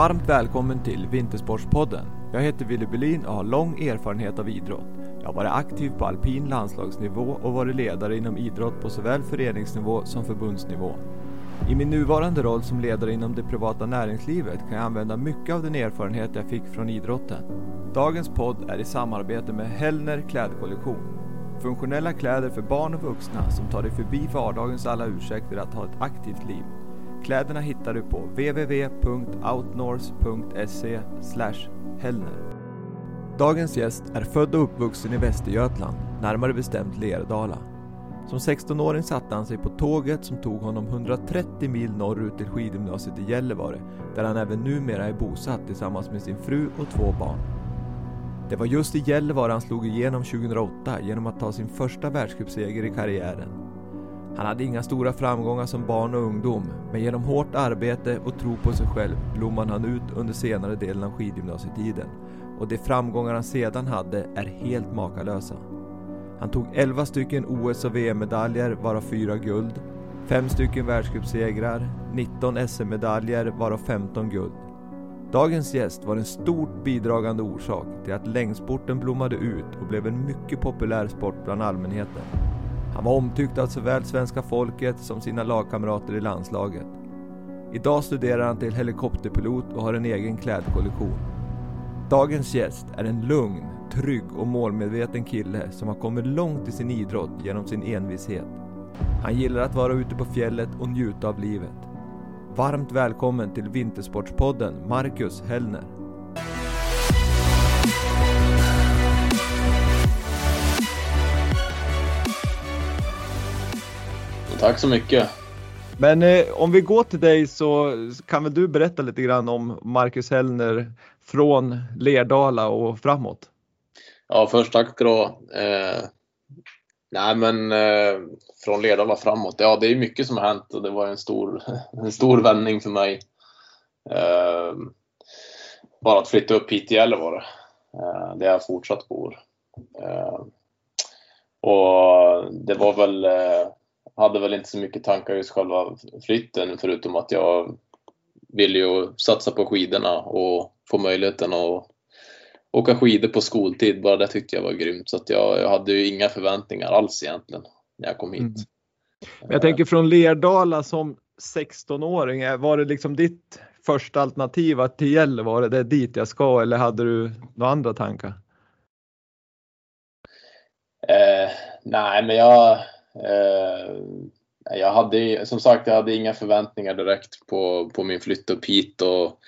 Varmt välkommen till Vintersportspodden. Jag heter Willy Berlin och har lång erfarenhet av idrott. Jag har varit aktiv på alpin landslagsnivå och varit ledare inom idrott på såväl föreningsnivå som förbundsnivå. I min nuvarande roll som ledare inom det privata näringslivet kan jag använda mycket av den erfarenhet jag fick från idrotten. Dagens podd är i samarbete med Hellner klädkollektion. Funktionella kläder för barn och vuxna som tar dig förbi vardagens alla ursäkter att ha ett aktivt liv. Kläderna hittar du på www.outnorse.se Hellner. Dagens gäst är född och uppvuxen i Västergötland, närmare bestämt Lerdala. Som 16-åring satte han sig på tåget som tog honom 130 mil norrut till skidgymnasiet i Gällivare, där han även numera är bosatt tillsammans med sin fru och två barn. Det var just i Gällivare han slog igenom 2008 genom att ta sin första världscupseger i karriären. Han hade inga stora framgångar som barn och ungdom, men genom hårt arbete och tro på sig själv blommade han ut under senare delen av skidgymnasietiden. Och de framgångar han sedan hade är helt makalösa. Han tog 11 stycken OS och VM-medaljer, varav 4 guld, 5 stycken världscupsegrar, 19 SM-medaljer, varav 15 guld. Dagens gäst var en stort bidragande orsak till att längdsporten blommade ut och blev en mycket populär sport bland allmänheten. Han var omtyckt av såväl svenska folket som sina lagkamrater i landslaget. Idag studerar han till helikopterpilot och har en egen klädkollektion. Dagens gäst är en lugn, trygg och målmedveten kille som har kommit långt i sin idrott genom sin envishet. Han gillar att vara ute på fjället och njuta av livet. Varmt välkommen till Vintersportspodden, Marcus Hellner. Tack så mycket. Men eh, om vi går till dig så kan väl du berätta lite grann om Marcus Hellner från Lerdala och framåt? Ja, först tack då. Eh, nej, men eh, från Lerdala framåt. Ja, det är mycket som har hänt och det var en stor, en stor vändning för mig. Eh, bara att flytta upp hit till Gällivare. Eh, där jag fortsatt bor. Eh, och det var väl eh, hade väl inte så mycket tankar just själva flytten förutom att jag ville ju satsa på skidorna och få möjligheten att åka skidor på skoltid. Bara det tyckte jag var grymt så att jag, jag hade ju inga förväntningar alls egentligen när jag kom hit. Mm. Jag tänker från Lerdala som 16-åring, var det liksom ditt första alternativ att till Gällivare, det är dit jag ska eller hade du några andra tankar? Eh, nej, men jag Eh, jag hade som sagt jag hade inga förväntningar direkt på, på min flytt upp hit och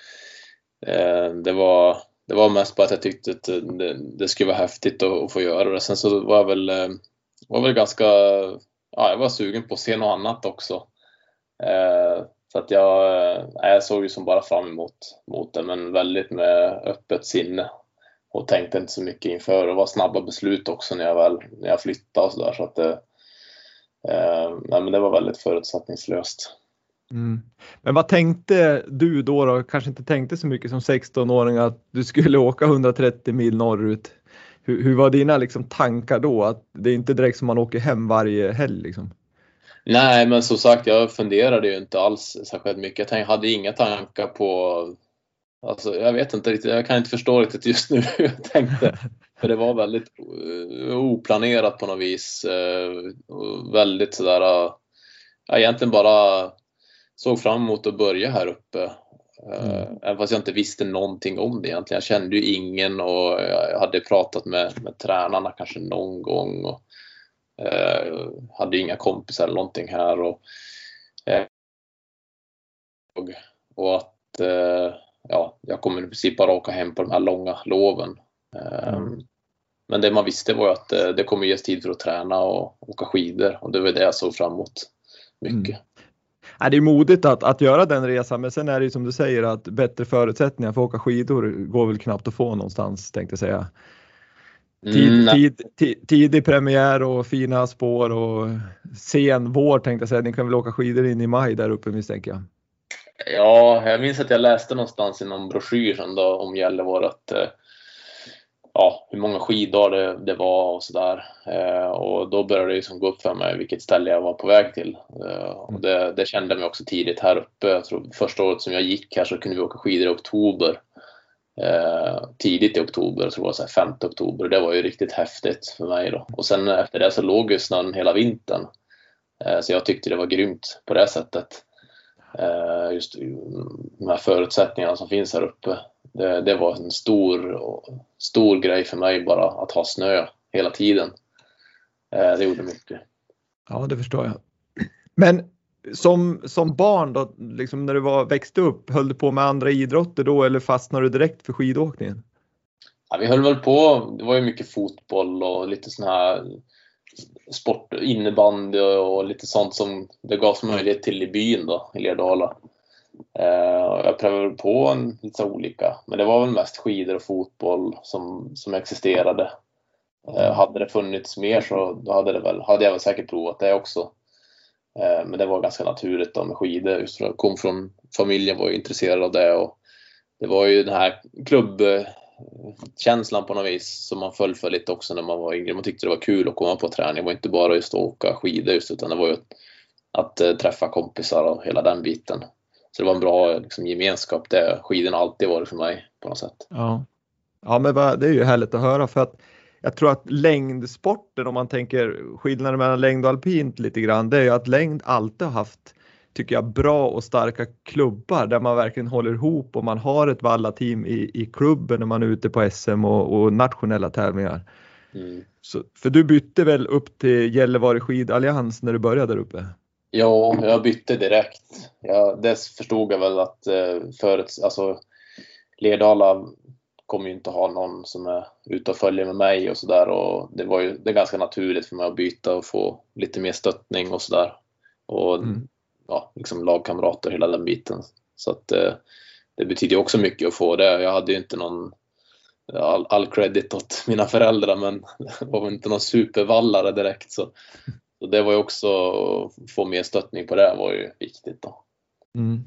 eh, det var det var mest bara att jag tyckte att det, det skulle vara häftigt att, att, få göra det. Sen så var jag väl, eh, var väl ganska, ja, jag var sugen på att se något annat också. Eh, så att jag, eh, jag såg ju som bara fram emot mot det, men väldigt med öppet sinne och tänkte inte så mycket inför. Det var snabba beslut också när jag väl när jag flyttade och sådär. Så att det, nej, men det var väldigt förutsättningslöst. Mm. Men vad tänkte du då, då? Kanske inte tänkte så mycket som 16-åring att du skulle åka 130 mil norrut. Hur, hur var dina liksom, tankar då? Att det är inte direkt som man åker hem varje helg liksom. Nej, men som sagt, jag funderade ju inte alls särskilt mycket. Jag hade inga tankar på Alltså, jag vet inte riktigt, jag kan inte förstå riktigt just nu hur jag tänkte. För det var väldigt uh, oplanerat på något vis. Uh, väldigt sådär, uh, jag egentligen bara såg fram emot att börja här uppe. Mm. Även fast jag inte visste någonting om det egentligen. Jag kände ju ingen och jag hade pratat med, med tränarna kanske någon gång. Och, uh, hade inga kompisar eller någonting här. Och, och att ja, jag kommer i princip bara åka hem på de här långa loven. Ehm, mm. Men det man visste var att eh, det kommer ges tid för att träna och åka skidor och det var det jag såg fram emot mycket. Mm. Ja, det är modigt att, att göra den resan men sen är det ju som du säger att bättre förutsättningar för att åka skidor går väl knappt att få någonstans tänkte jag säga. Tid, mm, tid, tid, tidig premiär och fina spår och sen vår tänkte jag säga. Ni kan väl åka skidor in i maj där uppe misstänker jag. Ja, jag minns att jag läste någonstans i någon broschyr sen då om Gällivare att, eh, ja, hur många skiddagar det, det var och sådär. Eh, och då började det liksom gå upp för mig vilket ställe jag var på väg till. Eh, och det, det kände jag också tidigt här uppe. Jag tror första året som jag gick här så kunde vi åka skidor i oktober. Eh, tidigt i oktober, jag tror det var 5 oktober. Det var ju riktigt häftigt för mig då. Och sen efter det så låg ju snön hela vintern. Eh, så jag tyckte det var grymt på det sättet. Eh, just de här förutsättningarna som finns här uppe. Det, det, var en stor, stor grej för mig bara att ha snö hela tiden. Eh, det gjorde mycket. Ja, det förstår jag. Men som, som barn då, liksom när du var, växte upp, höll du på med andra idrotter då eller fastnade du direkt för skidåkningen? Ja, vi höll väl på, det var ju mycket fotboll och lite sån här sport, innebandy och lite sånt som det gavs möjlighet till i byn då, i Lerdala. Eh, jag prövade på en, lite olika, men det var väl mest skidor och fotboll som, som existerade. Eh, hade det funnits mer så då hade, det väl, hade jag väl säkert provat det också. Eh, men det var ganska naturligt då med skidor. Just för jag kom från familjen var ju intresserad av det och det var ju den här klubb känslan på något vis som man föll för lite också när man var yngre. Man tyckte det var kul att komma på träning. Det var inte bara just att åka skidor just, utan det var ju att, att träffa kompisar och hela den biten. Så det var en bra liksom, gemenskap. Det skidorna har alltid varit för mig på något sätt. Ja, ja men det är ju härligt att höra för att jag tror att längdsporten, om man tänker skillnaden mellan längd och alpint lite grann, det är ju att längd alltid har haft, tycker jag, bra och starka klubbar där man verkligen håller ihop och man har ett vallateam i, i klubben när man är ute på SM och, och nationella tävlingar. Mm. Så, för du bytte väl upp till Gällivare skidallians när du började där uppe? Ja, jag bytte direkt. Ja, det förstod jag väl att eh, förut, alltså Lerdala kommer ju inte ha någon som är ute och följer med mig och sådär och det var ju det är ganska naturligt för mig att byta och få lite mer stöttning och sådär. Och mm. Ja, liksom lagkamrater, hela den biten. Så att eh, det betyder också mycket att få det. Jag hade ju inte någon all, all credit åt mina föräldrar men var inte någon supervallare direkt så, så det var ju också, att få mer stöttning på det var ju viktigt då. Mm.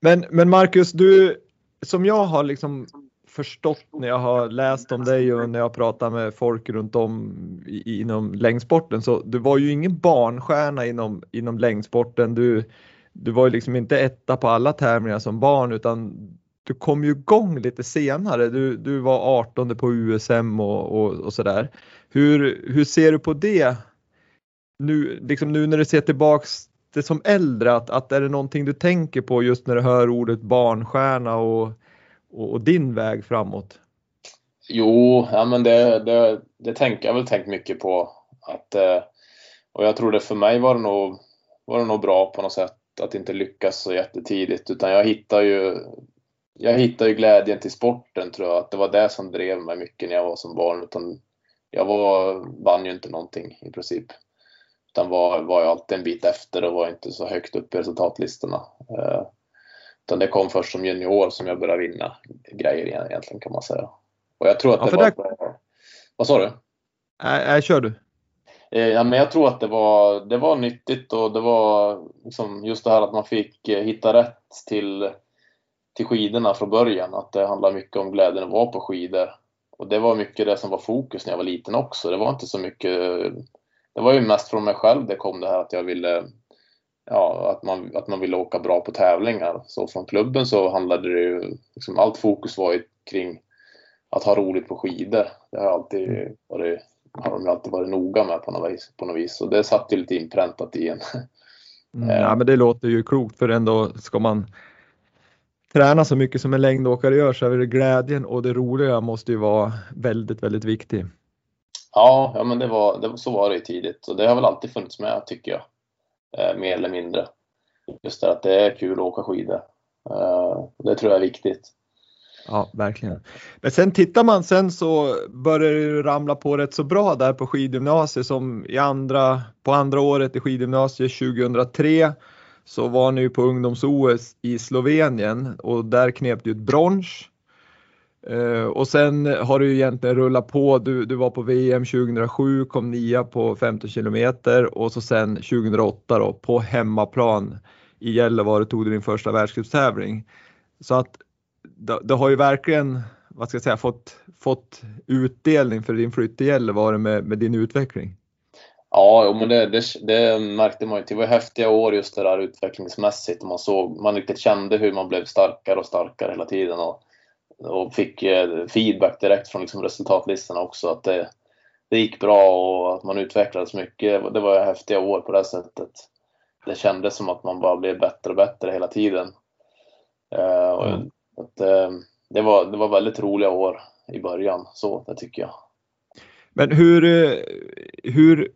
Men, men Marcus, du, som jag har liksom förstått när jag har läst om dig och när jag pratar med folk runt om i, inom längdsporten så du var ju ingen barnstjärna inom, inom längdsporten. Du, du var ju liksom inte etta på alla tävlingar som barn utan du kom ju igång lite senare. Du, du var 18 på USM och, och, och sådär. Hur, hur ser du på det nu, liksom nu när du ser tillbaks det som äldre? Att, att är det någonting du tänker på just när du hör ordet barnstjärna och och, och din väg framåt? Jo, ja, men det, det, det tänker jag väl tänkt mycket på. Att, eh, och jag tror det för mig var det, nog, var det nog bra på något sätt att inte lyckas så jättetidigt. Utan jag hittar ju, jag hittar ju glädjen till sporten tror jag. Att det var det som drev mig mycket när jag var som barn. Utan jag var, vann ju inte någonting i princip. Utan var, var jag alltid en bit efter och var inte så högt upp i resultatlistorna. Eh, utan det kom först som junior som jag började vinna grejer egentligen kan man säga. Och jag tror att ja, det var... Bra. Vad sa du? Nej, äh, äh, kör du. Eh, ja, men jag tror att det var, det var nyttigt och det var liksom just det här att man fick eh, hitta rätt till, till skidorna från början. Att det handlar mycket om glädjen att vara på skidor. Och det var mycket det som var fokus när jag var liten också. Det var inte så mycket... Det var ju mest från mig själv det kom det här att jag ville ja, att, man, att man ville åka bra på tävlingar. Så från klubben så handlade det ju, liksom, allt fokus var ju kring att ha roligt på skidor. Det har alltid mm. varit, har de alltid varit noga med på något vis. På något vis. Och det satt ju lite inpräntat i en. Mm, eh. ja, men det låter ju klokt för ändå ska man träna så mycket som en längdåkare gör så är det glädjen och det roliga måste ju vara väldigt, väldigt viktigt. Ja, ja men det var, det, så var det ju tidigt och det har väl alltid funnits med tycker jag. Eh, mer eller mindre. Just det att det är kul att åka skidor. Eh, det tror jag är viktigt. Ja, verkligen. Men sen tittar man sen så börjar det ramla på rätt så bra där på skidgymnasiet som i andra, på andra året i skidgymnasiet 2003 så var ni på ungdoms-OS i Slovenien och där knep du ett brons. Eh, och sen har du egentligen rullat på. Du, du var på VM 2007, kom nia på 15 kilometer och så sen 2008 då på hemmaplan i Gällivare tog du din första världscupstävling. Så att du det, har ju verkligen vad ska jag säga, fått, fått utdelning för din flytt till Gällivare med, med din utveckling? Ja, men det, det, det, märkte man ju. Det var häftiga år just det där utvecklingsmässigt. Man, såg, man riktigt kände hur man blev starkare och starkare hela tiden och, och fick eh, feedback direkt från liksom resultatlistorna också. Att det, det gick bra och att man utvecklades mycket. Det var häftiga år på det sättet. Det kändes som att man bara blev bättre och bättre hela tiden. Och mm. att, uh, det, var, det var väldigt roliga år i början, så det tycker jag. Men hur, hur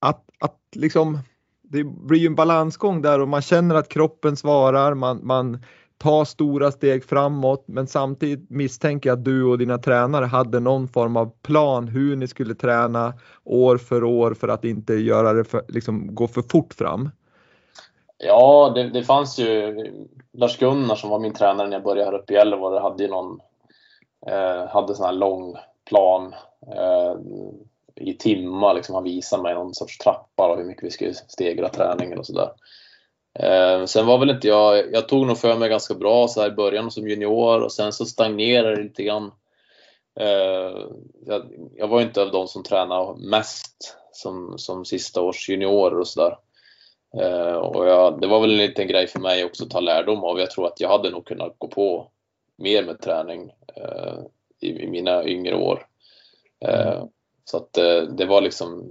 att, att liksom, det blir ju en balansgång där och man känner att kroppen svarar, man, man ta stora steg framåt, men samtidigt misstänker jag att du och dina tränare hade någon form av plan hur ni skulle träna år för år för att inte göra det för, liksom, gå för fort fram. Ja, det, det fanns ju Lars-Gunnar som var min tränare när jag började här uppe i Gällivare hade ju någon eh, hade sån här lång plan eh, i timmar. Liksom, han visade mig någon sorts trappa och hur mycket vi skulle stegra träningen och sådär. Eh, sen var väl inte jag, jag tog nog för mig ganska bra så här i början som junior och sen så stagnerade det lite grann. Eh, jag, jag, var inte av de som tränade mest som, som sista års juniorer och sådär. Eh, och jag, det var väl en liten grej för mig också att ta lärdom av. Jag tror att jag hade nog kunnat gå på mer med träning eh, i, i, mina yngre år. Eh, så att eh, det var liksom,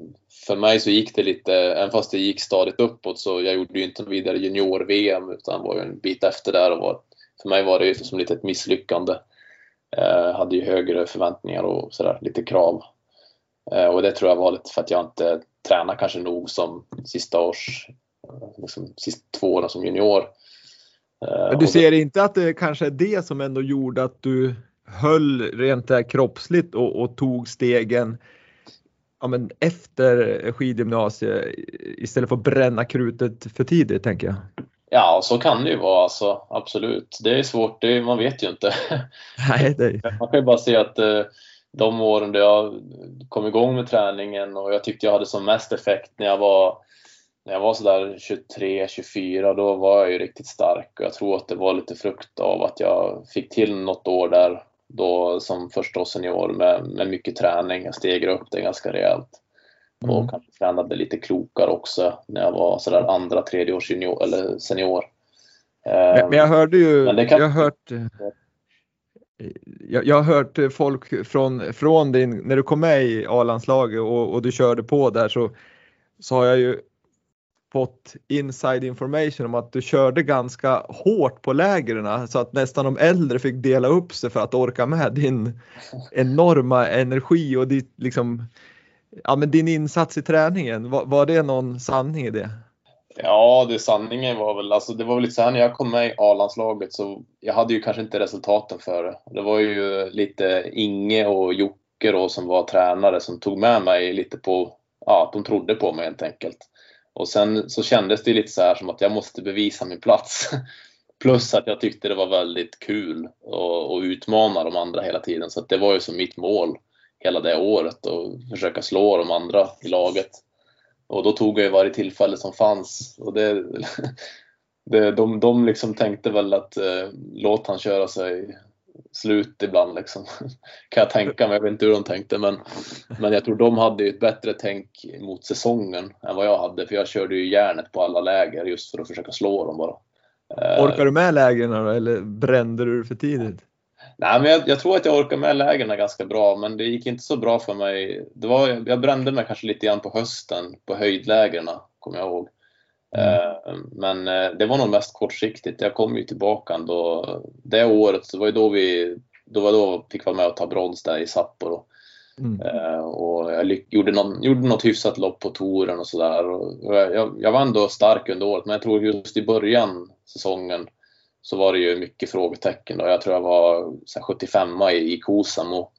för mig så gick det lite, även fast det gick stadigt uppåt så jag gjorde ju inte vidare junior-VM utan var ju en bit efter där och var, för mig var det ju som lite ett misslyckande. Eh, hade ju högre förväntningar och sådär, lite krav. Eh, och det tror jag var lite för att jag inte tränade kanske nog som sista års, liksom sista två åren som junior. Eh, Men du ser det, inte att det kanske är det som ändå gjorde att du höll rent där kroppsligt och, och tog stegen ja, men efter skidgymnasiet istället för att bränna krutet för tidigt tänker jag. Ja, så kan det ju vara alltså, absolut. Det är svårt, det, man vet ju inte. Nej, det... Man kan ju bara se att eh, de åren då jag kom igång med träningen och jag tyckte jag hade som mest effekt när jag var när jag var sådär 23, 24, då var jag ju riktigt stark och jag tror att det var lite frukt av att jag fick till något år där då som första senior med, med mycket träning. Jag stegrade upp det ganska rejält. Mm. Och kanske tränade lite klokare också när jag var sådär andra, tredje års junior, eller senior. Men, men jag hörde ju, kan... jag har hört jag, jag har hört folk från, från din, när du kom med i A-landslaget och, och, du körde på där så, så har jag ju fått inside information om att du körde ganska hårt på lägren så att nästan de äldre fick dela upp sig för att orka med din enorma energi och ditt, liksom, ja, men din insats i träningen. Var, var det någon sanning i det? Ja, det sanningen var väl, alltså det var väl lite så här när jag kom med i A-landslaget så jag hade ju kanske inte resultaten för det. Det var ju lite Inge och Jocke då som var tränare som tog med mig lite på, ja, de trodde på mig helt enkelt. Och sen så kändes det lite så här som att jag måste bevisa min plats. Plus att jag tyckte det var väldigt kul att utmana de andra hela tiden. Så det var ju som mitt mål hela det året att försöka slå de andra i laget. Och då tog jag ju varje tillfälle som fanns. Och det, det, de, de liksom tänkte väl att eh, låt han köra sig slut ibland liksom. Kan jag tänka mig. Jag vet inte hur de tänkte men, men jag tror de hade ett bättre tänk mot säsongen än vad jag hade. För jag körde ju järnet på alla läger just för att försöka slå dem bara. Eh, orkar du med lägren då eller brände du för tidigt? Nej, men jag, jag, tror att jag orkar med lägren ganska bra, men det gick inte så bra för mig. Det var, jag brände mig kanske lite grann på hösten på höjdlägren, kommer jag ihåg. Mm. Men eh, det var nog mest kortsiktigt. Jag kom ju tillbaka ändå. Det året, så var ju då vi då var då fick vara med och ta brons där i Sapporo. Mm. Eh, och jag gjorde, någon, gjorde något hyfsat lopp på touren och sådär. Jag, jag var ändå stark under året, men jag tror just i början säsongen så var det ju mycket frågetecken. Då. Jag tror jag var 75 i, i Kosamo.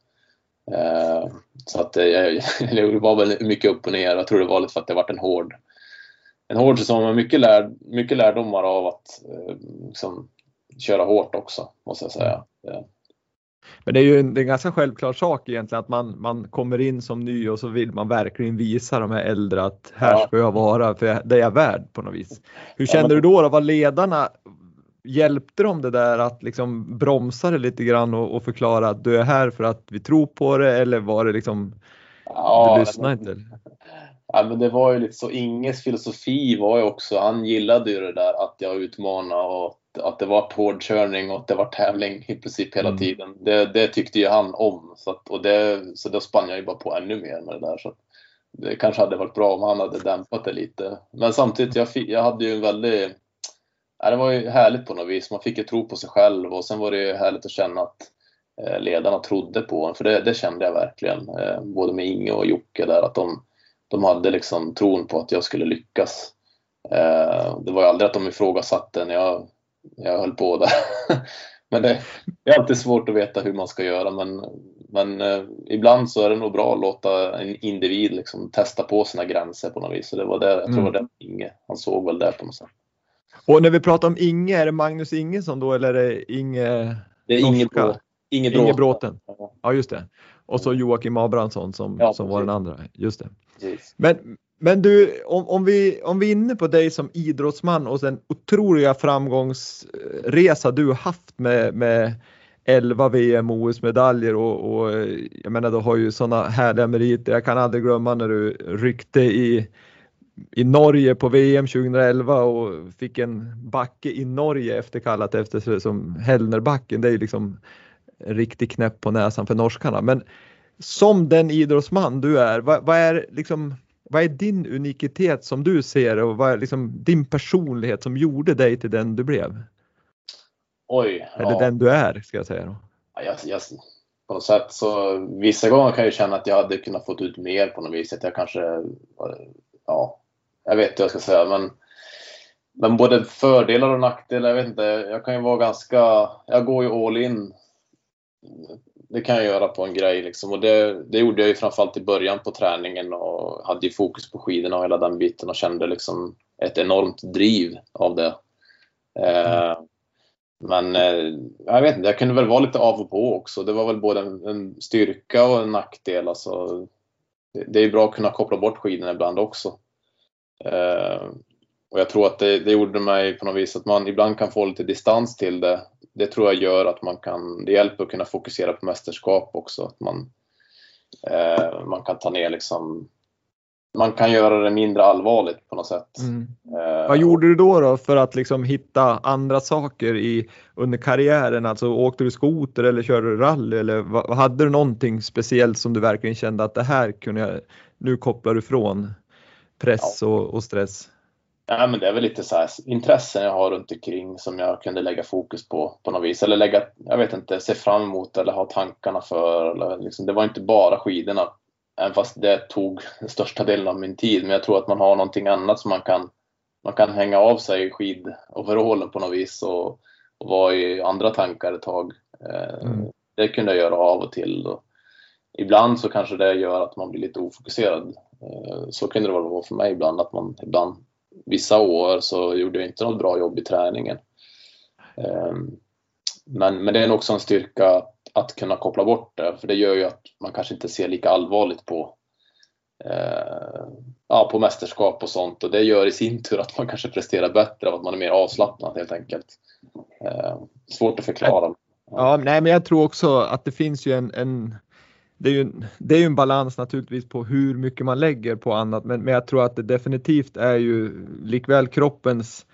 så att jag, det var väl mycket upp och ner. Jag tror det var lite för att det varit en hård en hård säsong med mycket, lärd, mycket lärdomar av att eh, liksom, köra hårt också, måste jag säga. Ja. Men det är ju en, det är en ganska självklar sak egentligen att man, man kommer in som ny och så vill man verkligen visa de här äldre att här ja. ska jag vara för det är jag värd på något vis. Hur kände ja, men... du då? då? Var ledarna hjälpte de det där att liksom bromsa det lite grann och, och, förklara att du är här för att vi tror på det eller var det liksom ja, du lyssnade inte? Ja, men det var ju lite så. Inges filosofi var ju också, han gillade ju det där att jag utmanade och att det var hårdkörning och att det var tävling i princip hela mm. tiden. Det, det, tyckte ju han om. Så, att, och det, så då spann jag ju bara på ännu mer med det där. Så det kanske hade varit bra om han hade dämpat det lite. Men samtidigt, jag, fick, jag hade ju en väldigt... Ja, det var ju härligt på något vis. Man fick ju tro på sig själv och sen var det ju härligt att känna att eh, ledarna trodde på en. För det, det kände jag verkligen. Eh, både med Inge och Jocke där. Att de, de hade liksom tron på att jag skulle lyckas. Eh, det var ju aldrig att de ifrågasatte när jag, jag höll på där. men det, det, är alltid svårt att veta hur man ska göra. Men, men eh, ibland så är det nog bra att låta en individ liksom testa på sina gränser på något vis. Så det var det, jag tror mm. det var det Inge, han såg väl det på något sätt. Och när vi pratar om Inge, är det Magnus Ingesson då eller är det Inge? Det är Inge, Brå, Inge, Bråten. Inge Bråten. Ja just det. Och så Joakim Abrahamsson som, ja, som var den andra. Just det. Men, men du, om, om, vi, om vi är inne på dig som idrottsman och den otroliga framgångsresa du haft med, med 11 VM OS-medaljer och, och, jag menar du har ju sådana härliga meriter. Jag kan aldrig glömma när du ryckte i, i Norge på VM 2011 och fick en backe i Norge efterkallat efter som Hellnerbacken. Det är ju liksom en riktig knäpp på näsan för norskarna. Men som den idrottsman du är, vad, vad, är liksom, vad är din unikitet som du ser och vad är liksom din personlighet som gjorde dig till den du blev? Oj. Eller ja. den du är, ska jag säga då. Ja, jag, jag, på något sätt så vissa gånger kan jag känna att jag hade kunnat få ut mer på något vis. Att jag kanske, ja, jag vet inte vad jag ska säga men men både fördelar och nackdelar, jag vet inte. Jag kan ju vara ganska, jag går ju all in det kan jag göra på en grej liksom. Och det, det gjorde jag ju framförallt i början på träningen och hade ju fokus på skidorna och hela den biten och kände liksom ett enormt driv av det. Eh, men eh, jag vet inte, jag kunde väl vara lite av och på också. Det var väl både en, en styrka och en nackdel. Alltså, det, det är bra att kunna koppla bort skidorna ibland också. Eh, och jag tror att det, det gjorde mig på något vis att man ibland kan få lite distans till det det tror jag gör att man kan, det hjälper att kunna fokusera på mästerskap också. Att man, eh, man kan ta ner liksom, man kan göra det mindre allvarligt på något sätt. Mm. Eh, Vad gjorde du då, då för att liksom hitta andra saker i, under karriären? Alltså åkte du skoter eller körde du rally eller hade du någonting speciellt som du verkligen kände att det här kunde jag, nu kopplar du från press ja. och, och stress? Ja, men det är väl lite så här, intressen jag har runt omkring som jag kunde lägga fokus på på något vis. Eller lägga, jag vet inte, se fram emot eller ha tankarna för. Eller liksom, det var inte bara skidorna. Även fast det tog största delen av min tid. Men jag tror att man har någonting annat som man kan, man kan hänga av sig skidoverallen på något vis och, och vara i andra tankar ett tag. Eh, mm. Det kunde jag göra av och till. Och ibland så kanske det gör att man blir lite ofokuserad. Eh, så kunde det vara för mig ibland, att man ibland vissa år så gjorde jag inte något bra jobb i träningen. Ehm, men, men det är nog också en styrka att kunna koppla bort det, för det gör ju att man kanske inte ser lika allvarligt på, eh, ja, på mästerskap och sånt och det gör i sin tur att man kanske presterar bättre av att man är mer avslappnad helt enkelt. Eh, svårt att förklara. Ja, nej, men jag tror också att det finns ju en, en det är ju, det är ju en balans naturligtvis på hur mycket man lägger på annat men, men jag tror att det definitivt är ju likväl kroppens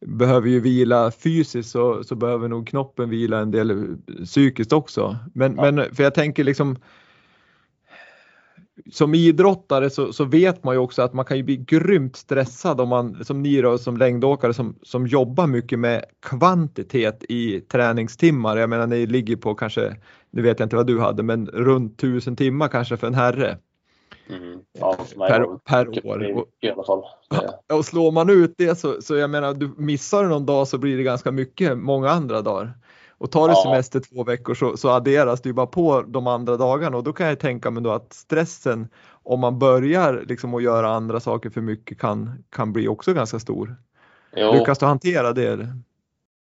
behöver ju vila fysiskt så, så behöver nog knoppen vila en del psykiskt också. Men, ja. men för jag tänker liksom som idrottare så, så, vet man ju också att man kan ju bli grymt stressad om man som ni då som längdåkare som, som jobbar mycket med kvantitet i träningstimmar. Jag menar ni ligger på kanske, nu vet jag inte vad du hade, men runt tusen timmar kanske för en herre. Mm. Ja, per, per år. Och, I alla fall. och slår man ut det så, så jag menar, du missar du någon dag så blir det ganska mycket många andra dagar. Och tar du ja. semester två veckor så, så adderas det ju bara på de andra dagarna och då kan jag tänka mig då att stressen om man börjar liksom att göra andra saker för mycket kan, kan bli också ganska stor. Jo. Lyckas du hantera det?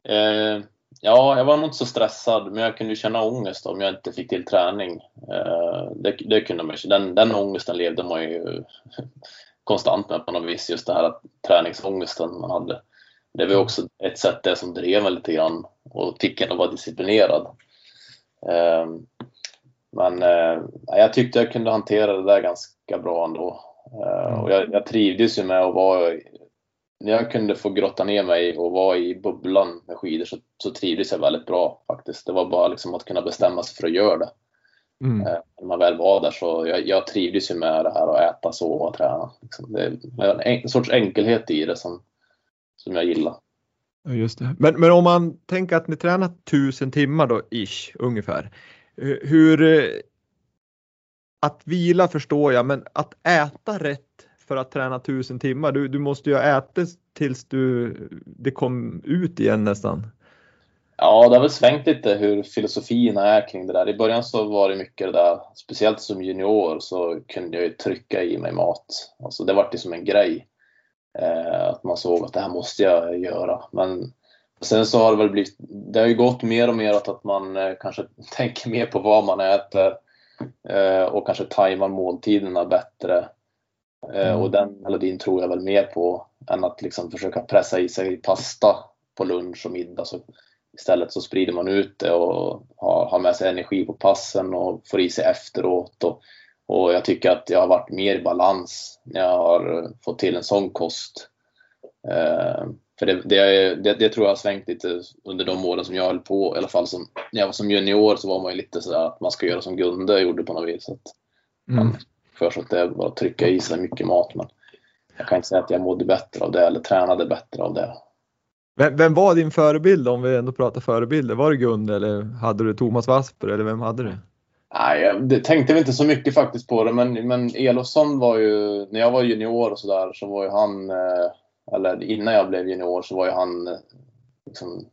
Eh, ja, jag var nog inte så stressad men jag kunde känna ångest om jag inte fick till träning. Eh, det, det kunde man den, den ångesten levde man ju konstant med på något vis. Just det här att träningsångesten man hade. det var också ett sätt det som drev mig lite grann och fick en att vara disciplinerad. Eh, men eh, jag tyckte jag kunde hantera det där ganska bra ändå. Och jag, jag trivdes ju med att vara när jag kunde få grotta ner mig och vara i bubblan med skidor så, så trivdes jag väldigt bra faktiskt. Det var bara liksom att kunna bestämma sig för att göra det. Mm. Eh, när man väl var där så jag, jag trivdes ju med det här att äta, sova och träna. Liksom det är en, en sorts enkelhet i det som, som jag gillar. Just det. Men, men om man tänker att ni tränar tusen timmar då, ish, ungefär. Hur... Eh, att vila förstår jag, men att äta rätt för att träna tusen timmar, du, du måste ju ha ätit tills du, det kom ut igen nästan. Ja, det har väl svängt lite hur filosofierna är kring det där. I början så var det mycket det där, speciellt som junior så kunde jag ju trycka i mig mat. Alltså det var det som en grej. Eh, att man såg att det här måste jag göra. Men sen så har det väl blivit, det har ju gått mer och mer åt att man eh, kanske tänker mer på vad man äter eh, och kanske tajmar måltiderna bättre. Eh, mm. Och den melodin tror jag väl mer på än att liksom försöka pressa i sig pasta på lunch och middag. Så istället så sprider man ut det och har, har med sig energi på passen och får i sig efteråt. Och, och jag tycker att jag har varit mer i balans när jag har fått till en sån kost. Eh, för det, det, det, det, tror jag har svängt lite under de åren som jag höll på. I alla fall som, när jag var som junior så var man ju lite sådär att man ska göra som Gunde gjorde på något vis. Att mm. För sig att det bara att trycka i sig mycket mat. Men jag kan inte säga att jag mådde bättre av det eller tränade bättre av det. Vem, vem var din förebild om vi ändå pratar förebilder? Var det Gunde eller hade du Thomas Wasper eller vem hade du? Nej, det tänkte vi inte så mycket faktiskt på det, men, men Elofsson var ju, när jag var junior och sådär, så var ju han, eh, eller innan jag blev junior så var ju han eh, liksom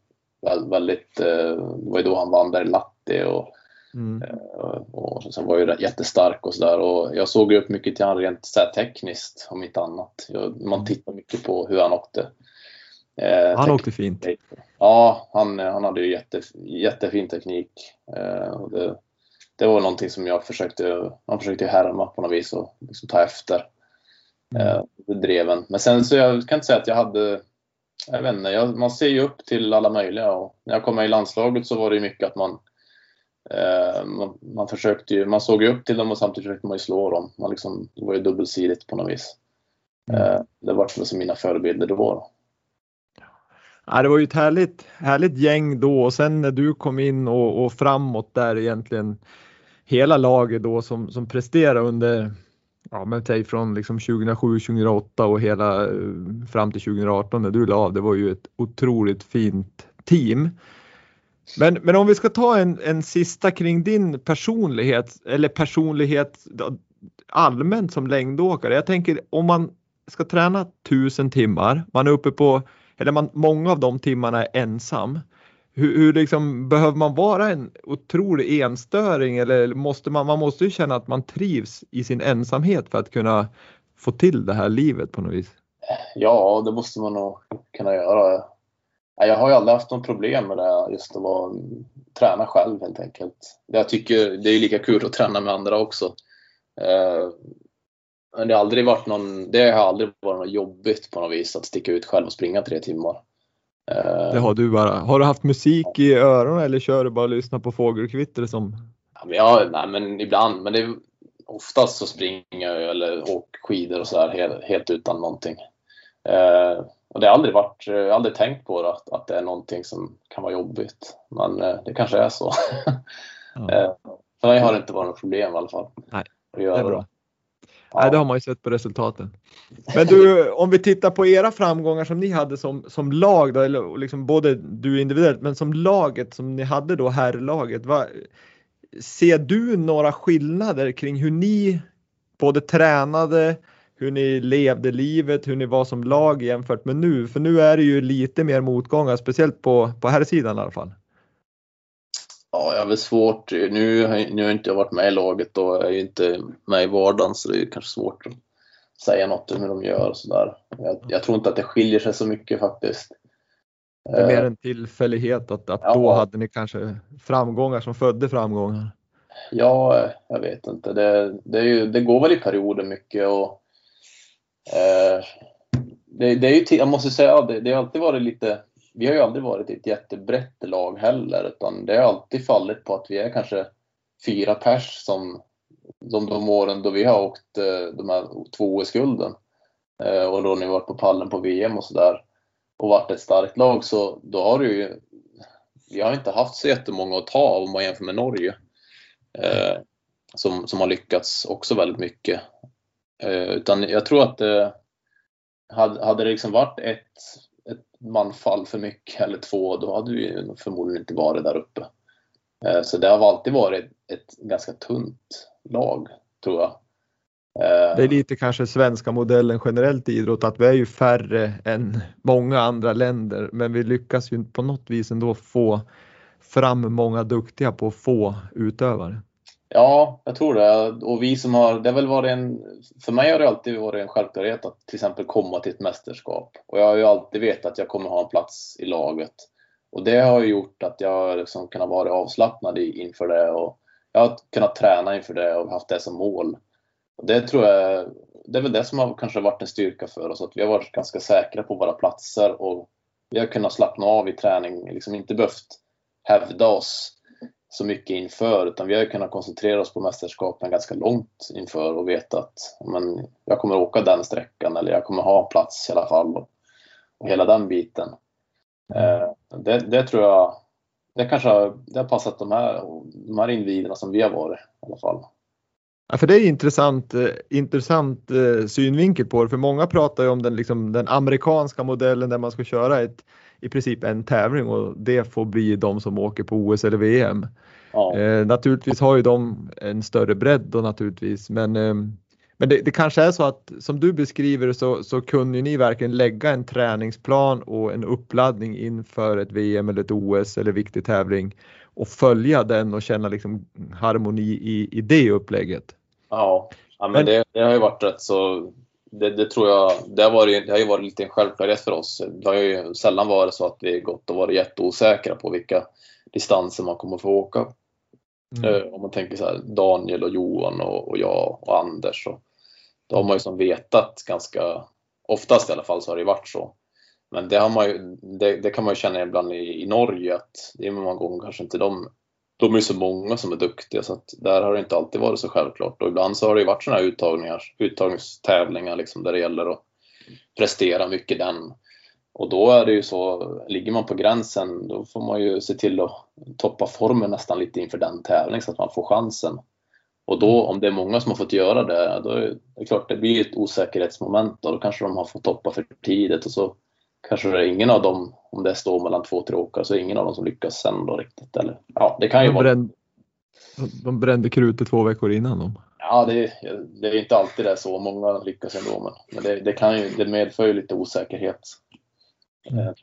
väldigt, eh, det var ju då han vann där i Latti och Mm. Eh, och sen var ju jättestark och sådär. Och jag såg upp mycket till honom rent så tekniskt, om inte annat. Jag, man mm. tittar mycket på hur han åkte. Eh, han åkte fint. Ja, han, han hade ju jätte, jättefin teknik. Eh, det, det, var någonting som jag försökte, man försökte härma på något vis och liksom ta efter. Mm. Eh, dreven. Men sen så jag kan inte säga att jag hade jag vet inte, jag, man ser ju upp till alla möjliga och när jag kom med i landslaget så var det mycket att man Eh, man, man, försökte ju, man såg ju upp till dem och samtidigt försökte man ju slå dem. Man liksom, det var ju dubbelsidigt på något vis. Mm. Eh, det var som mina förebilder då. Ja, det var ju ett härligt, härligt gäng då och sen när du kom in och, och framåt där egentligen hela laget då som, som presterade under ja, men säg från liksom 2007, 2008 och hela eh, fram till 2018 när du la av. Det var ju ett otroligt fint team. Men, men om vi ska ta en, en sista kring din personlighet eller personlighet allmänt som längdåkare. Jag tänker om man ska träna tusen timmar, man är uppe på, eller man, många av de timmarna är ensam. Hur, hur liksom, behöver man vara en otrolig enstöring eller måste man, man måste ju känna att man trivs i sin ensamhet för att kunna få till det här livet på något vis? Ja, det måste man nog kunna göra. Jag har ju aldrig haft något problem med det, just att vara, träna själv helt enkelt. Jag tycker det är lika kul att träna med andra också. Eh, men det har aldrig varit någon, det har aldrig varit något jobbigt på något vis att sticka ut själv och springa tre timmar. Eh, det har du bara. Har du haft musik i öronen eller kör du bara och lyssnar på fågelkvitter som? Ja, nej, men ibland, men det oftast så springer jag eller åker skidor och så här helt, helt utan någonting. Eh, och det har aldrig varit, jag har aldrig tänkt på det, att, att det är någonting som kan vara jobbigt. Men eh, det kanske är så. Ja. Eh, för mig har det inte varit något problem i alla fall. Nej, det är bra. Ja. Nej, det har man ju sett på resultaten. Men du, om vi tittar på era framgångar som ni hade som, som lag, då, eller liksom både du individuellt, men som laget som ni hade då, herrlaget. Ser du några skillnader kring hur ni både tränade, hur ni levde livet, hur ni var som lag jämfört med nu? För nu är det ju lite mer motgångar, speciellt på, på här sidan i alla fall. Ja, jag har väl svårt. Nu, nu har jag inte varit med i laget och jag är inte med i vardagen så det är kanske svårt att säga något om hur de gör och sådär. Jag, jag tror inte att det skiljer sig så mycket faktiskt. Det är mer en tillfällighet att, att ja. då hade ni kanske framgångar som födde framgångar? Ja, jag vet inte. Det, det, ju, det går väl i perioder mycket och Eh, det, det är ju, jag måste säga, det, det har alltid varit lite, vi har ju aldrig varit ett jättebrett lag heller, utan det har alltid fallit på att vi är kanske fyra pers som, som de åren då vi har åkt eh, de här två OS-gulden. Eh, och då ni varit på pallen på VM och sådär och varit ett starkt lag så då har du ju vi har inte haft så jättemånga att ta av om man jämför med Norge. Eh, som, som har lyckats också väldigt mycket. Eh, utan jag tror att det hade, hade det liksom varit ett, ett manfall för mycket eller två, då hade vi förmodligen inte varit där uppe. Eh, så det har alltid varit ett ganska tunt lag, tror jag. Det är lite kanske svenska modellen generellt i idrott att vi är ju färre än många andra länder men vi lyckas ju på något vis ändå få fram många duktiga på få utövare. Ja, jag tror det. Och vi som har, det har väl varit en, för mig har det alltid varit en självklarhet att till exempel komma till ett mästerskap. Och jag har ju alltid vetat att jag kommer ha en plats i laget. Och det har ju gjort att jag har liksom kunnat vara avslappnad inför det och jag har kunnat träna inför det och haft det som mål. Och det tror jag, det är väl det som har kanske varit en styrka för oss, att vi har varit ganska säkra på våra platser och vi har kunnat slappna av i träning, liksom inte behövt hävda oss så mycket inför utan vi har kunnat koncentrera oss på mästerskapen ganska långt inför och veta att men, jag kommer åka den sträckan eller jag kommer ha plats i alla fall och, och hela den biten. Eh, det, det, tror jag det kanske har, det har passat de här, de här individerna som vi har varit i alla fall. Ja, för det är intressant, eh, intressant eh, synvinkel på det, för många pratar ju om den, liksom, den amerikanska modellen där man ska köra ett, i princip en tävling och det får bli de som åker på OS eller VM. Ja. Eh, naturligtvis har ju de en större bredd då naturligtvis, men, eh, men det, det, kanske är så att som du beskriver så, så kunde ni verkligen lägga en träningsplan och en uppladdning inför ett VM eller ett OS eller viktig tävling och följa den och känna liksom harmoni i, i det upplägget. Ja, ja men, men det, det, har ju varit rätt så det, det, tror jag, det har, varit, det har ju varit lite en självklarhet för oss. Det har ju sällan varit så att vi gått och varit jätteosäkra på vilka distanser man kommer få åka. Mm. Uh, om man tänker så här, Daniel och Johan och, och jag och Anders. Och, då har man ju som vetat ganska, oftast i alla fall så har det varit så. Men det, ju, det, det kan man ju känna ibland i, i Norge att det är många gånger kanske inte de de är så många som är duktiga så att där har det inte alltid varit så självklart. Och ibland så har det ju varit sådana här uttagningar, uttagningstävlingar liksom, där det gäller att prestera mycket den. Och då är det ju så, ligger man på gränsen då får man ju se till att toppa formen nästan lite inför den tävlingen så att man får chansen. Och då om det är många som har fått göra det, då är det klart det blir ett osäkerhetsmoment och då kanske de har fått toppa för tidigt och så kanske det är ingen av dem, om det står mellan två, tre åkare, så är ingen av dem som lyckas sen då riktigt. Eller, ja, det kan ju de vara... Brände, de brände krutet två veckor innan dem. Ja, det, det är inte alltid det så. Många lyckas ändå, men, men det, det, kan ju, det medför ju lite osäkerhet. Mm. Eh,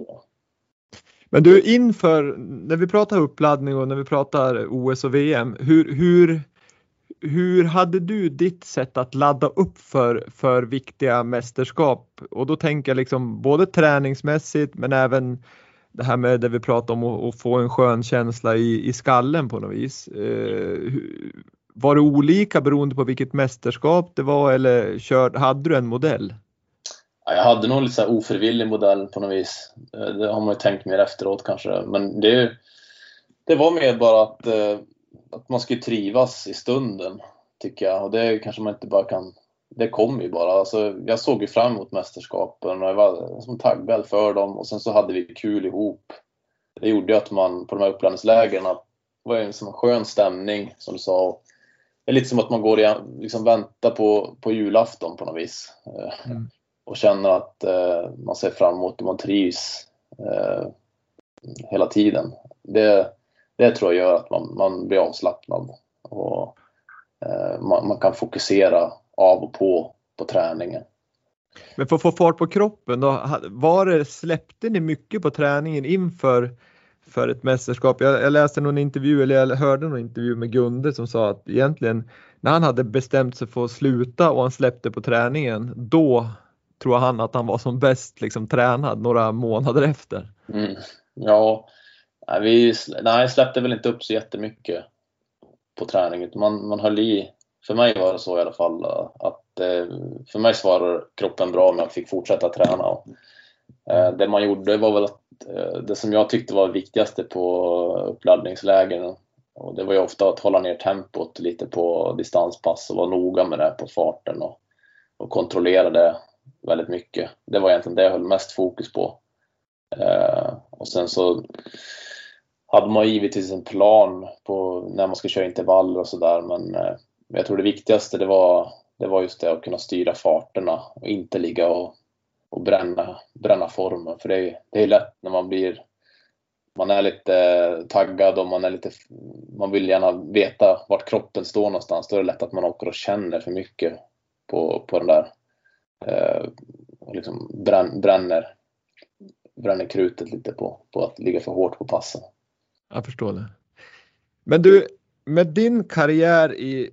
men du, inför, när vi pratar uppladdning och när vi pratar OS och VM, hur, hur, hur hade du ditt sätt att ladda upp för, för viktiga mästerskap? Och då tänker jag liksom både träningsmässigt men även det här med det vi pratar om att få en skön känsla i, i skallen på något vis. Eh, var det olika beroende på vilket mästerskap det var eller kör, hade du en modell? jag hade nog lite så ofrivillig modell på något vis. Eh, det har man ju tänkt mer efteråt kanske. Men det, det var mer bara att eh, att man ska trivas i stunden, tycker jag. Och det kanske man inte bara kan... Det kommer ju bara. Alltså, jag såg ju fram emot mästerskapen och jag var som taggad för dem och sen så hade vi kul ihop. Det gjorde ju att man på de här uppladdningslägren, det var en som skön stämning som du sa. Det är lite som att man går och liksom väntar på, på julafton på något vis. Eh, mm. Och känner att eh, man ser fram emot och man trivs eh, hela tiden. Det, det tror jag gör att man, man blir avslappnad och eh, man, man, kan fokusera av och på på träningen. Men för att få fart på kroppen då, var det, släppte ni mycket på träningen inför för ett mästerskap? Jag, jag läste någon intervju, eller jag hörde någon intervju med Gunde som sa att egentligen när han hade bestämt sig för att sluta och han släppte på träningen, då tror han att han var som bäst liksom, tränad några månader efter. Mm. Ja, Nej, vi nej, släppte väl inte upp så jättemycket på träningen. Man, man höll i, för mig var det så i alla fall, eh, att eh, för mig svarade kroppen bra om jag fick fortsätta träna. Eh, det man gjorde var väl att det som jag tyckte var viktigaste på uppladdningslägren och det var ju ofta att hålla ner tempot lite på distanspass och vara noga med det på farten och, och kontrollera det väldigt mycket. Det var egentligen det jag höll mest fokus på. Eh, och sen så hade man givetvis en plan på när man ska köra intervaller och sådär men eh, jag tror det viktigaste det var, det var just det att kunna styra farterna och inte ligga och, och bränna, bränna formen för det är, det är lätt när man blir man är lite eh, taggad och man, är lite, man vill gärna veta vart kroppen står någonstans. Då är det lätt att man åker och känner för mycket på, på den där eh, och liksom brän, bränner, bränner krutet lite på, på att ligga för hårt på passen. Jag förstår det. Men du, med din karriär i,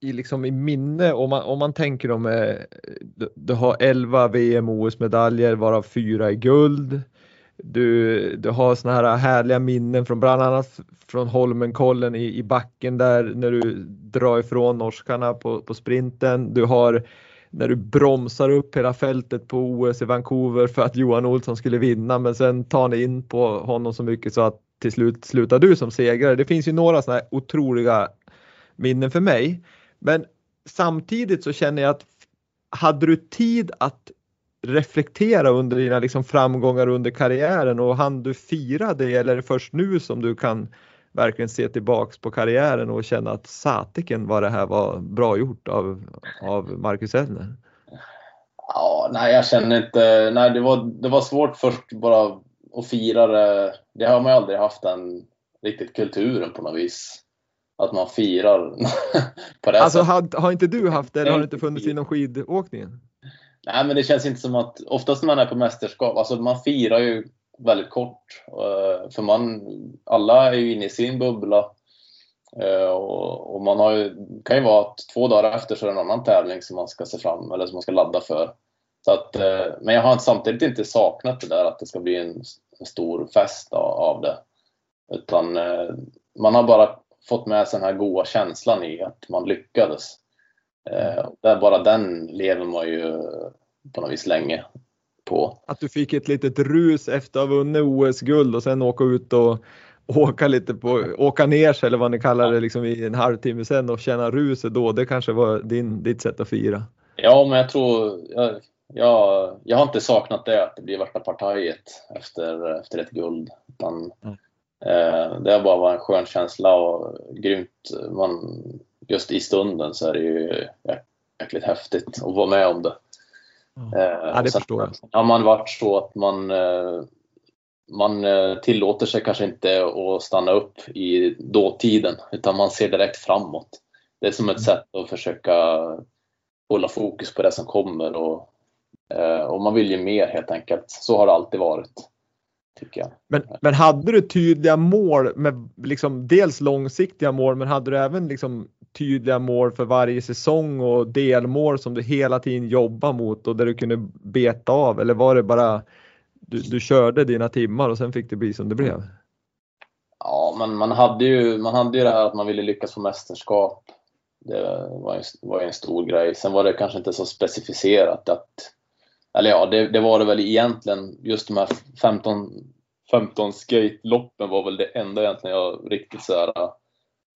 i, liksom i minne, om man, om man tänker om eh, du, du har 11 VM OS-medaljer varav fyra i guld. Du, du har såna här härliga minnen från bland annat från Holmenkollen i, i backen där när du drar ifrån norskarna på, på sprinten. Du har när du bromsar upp hela fältet på OS i Vancouver för att Johan Olsson skulle vinna men sen tar ni in på honom så mycket så att till slut slutar du som segrare. Det finns ju några sådana här otroliga minnen för mig. Men samtidigt så känner jag att hade du tid att reflektera under dina liksom framgångar under karriären och hann du fira det eller är det först nu som du kan verkligen se tillbaks på karriären och känna att satiken vad det här var bra gjort av, av Marcus Ellner? Ja, nej, jag känner inte. Nej, det var, det var svårt först bara att fira det. Det har man ju aldrig haft den riktigt kulturen på något vis. Att man firar på det Alltså har, har inte du haft det eller har det inte funnits inom skidåkningen? Nej, men det känns inte som att oftast när man är på mästerskap, alltså man firar ju väldigt kort. Eh, för man, alla är ju inne i sin bubbla. Eh, och, man har ju, kan ju vara att två dagar efter så är det en annan tävling som man ska se fram eller som man ska ladda för. Så att, eh, men jag har samtidigt inte saknat det där att det ska bli en stor fest av det. Utan man har bara fått med sig den här goda känslan i att man lyckades. Där bara den lever man ju på något vis länge på. Att du fick ett litet rus efter att ha vunnit OS-guld och sen åka ut och åka lite på, åka ner sig eller vad ni kallar det liksom i en halvtimme sen och känna ruset då. Det kanske var din, ditt sätt att fira. Ja, men jag tror, jag, jag, jag har inte saknat det att det blir värsta partajet efter, efter ett guld. Utan, mm. eh, det har bara varit en skön känsla och grymt. Man, just i stunden så är det ju jäkligt häftigt att vara med om det. Ja, eh, ja det förstår jag. Har man varit så att man, eh, man eh, tillåter sig kanske inte att stanna upp i dåtiden utan man ser direkt framåt. Det är som ett mm. sätt att försöka hålla fokus på det som kommer och, och man vill ju mer helt enkelt. Så har det alltid varit. Men, men hade du tydliga mål med liksom dels långsiktiga mål men hade du även liksom tydliga mål för varje säsong och delmål som du hela tiden jobbar mot och där du kunde beta av eller var det bara du, du körde dina timmar och sen fick det bli som det blev? Ja, men man hade ju, man hade ju det här att man ville lyckas få mästerskap. Det var ju, var ju en stor grej. Sen var det kanske inte så specificerat att eller ja, det, det, var det väl egentligen. Just de här 15, 15 skate-loppen var väl det enda egentligen jag riktigt så här,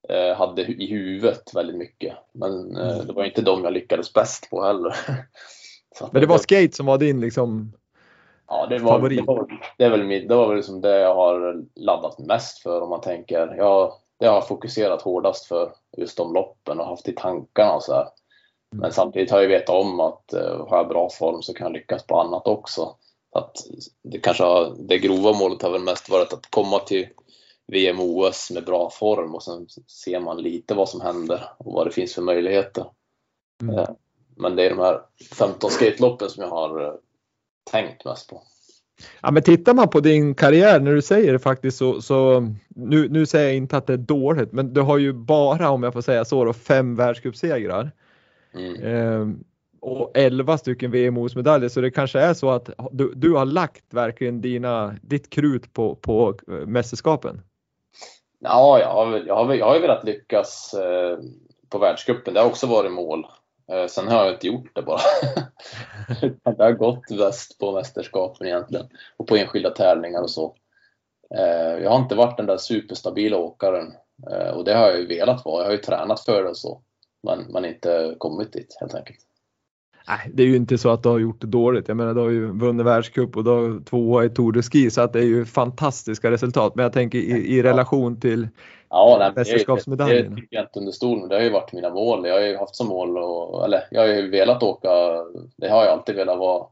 eh, hade i huvudet väldigt mycket. Men eh, mm. det var inte de jag lyckades bäst på heller. Men det var skate som var din liksom ja, det var, favorit? Det var, det är väl, det var väl liksom det jag har laddat mest för om man tänker. Jag, det har jag fokuserat hårdast för just de loppen och haft i tankarna och så här. Men samtidigt har jag vetat om att uh, har jag bra form så kan jag lyckas på annat också. att det, kanske har, det grova målet har väl mest varit att komma till VM OS med bra form och sen ser man lite vad som händer och vad det finns för möjligheter. Mm. Uh, men det är de här 15 skateloppen som jag har uh, tänkt mest på. Ja, men tittar man på din karriär när du säger det faktiskt så, så nu, nu säger jag inte att det är dåligt, men du har ju bara om jag får säga så då, fem världscupsegrar. Mm. Ehm, och 11 stycken VM-OS-medaljer så det kanske är så att du, du har lagt verkligen dina, ditt krut på, på eh, mästerskapen? Ja, jag har, jag har, jag har velat lyckas eh, på världscupen. Det har också varit mål. Eh, sen har jag inte gjort det bara. det har gått bäst på mästerskapen egentligen och på enskilda tävlingar och så. Eh, jag har inte varit den där superstabila åkaren eh, och det har jag ju velat vara. Jag har ju tränat för det och så, men, men inte kommit dit helt enkelt. Nej, det är ju inte så att du har gjort det dåligt. Jag menar, du har ju vunnit världscup och du har tvåa i Tour de Ski så att det är ju fantastiska resultat. Men jag tänker i, i relation till ja, mästerskapsmedaljen. Det, tycker jag inte under stol, det har ju varit mina mål. Jag har ju haft som mål, och, eller jag har ju velat åka, det har jag alltid velat vara,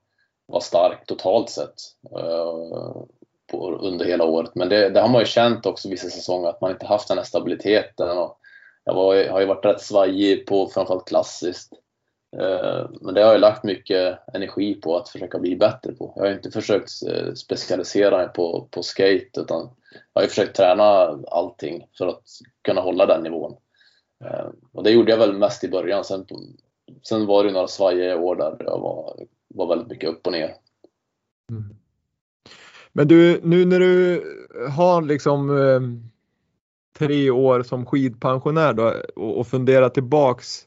vara stark totalt sett uh, på, under hela året. Men det, det, har man ju känt också vissa säsonger, att man inte haft den här stabiliteten. Och jag var, har ju varit rätt svajig på framförallt klassiskt. Eh, men det har jag lagt mycket energi på att försöka bli bättre på. Jag har inte försökt eh, specialisera mig på, på skate utan jag har försökt träna allting för att kunna hålla den nivån. Eh, och det gjorde jag väl mest i början. Sen, sen var det några svajiga år där jag var, var väldigt mycket upp och ner. Mm. Men du, nu när du har liksom tre år som skidpensionär då och, och tillbaks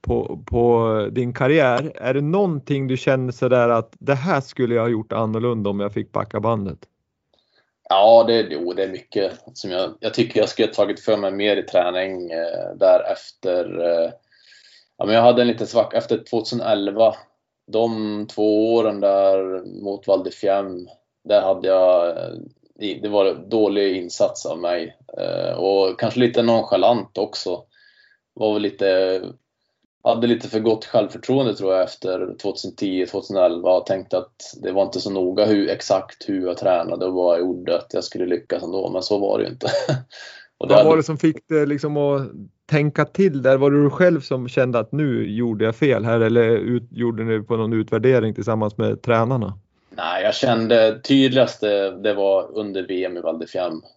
på, på din karriär. Är det någonting du känner sådär att det här skulle jag ha gjort annorlunda om jag fick backa bandet? Ja, det, jo, det är mycket som jag, jag tycker jag skulle ha tagit för mig mer i träning eh, därefter. Eh, ja, men jag hade en liten svacka efter 2011. De två åren där mot Val där hade jag eh, det var en dålig insats av mig eh, och kanske lite nonchalant också. Var väl lite hade lite för gott självförtroende tror jag efter 2010-2011 och tänkte att det var inte så noga hur, exakt hur jag tränade och vad jag gjorde, att jag skulle lyckas ändå. Men så var det ju inte. och vad var det som fick dig liksom att tänka till där? Var det du själv som kände att nu gjorde jag fel här eller ut, gjorde ni på någon utvärdering tillsammans med tränarna? Nej, jag kände tydligast det var under VM i Val.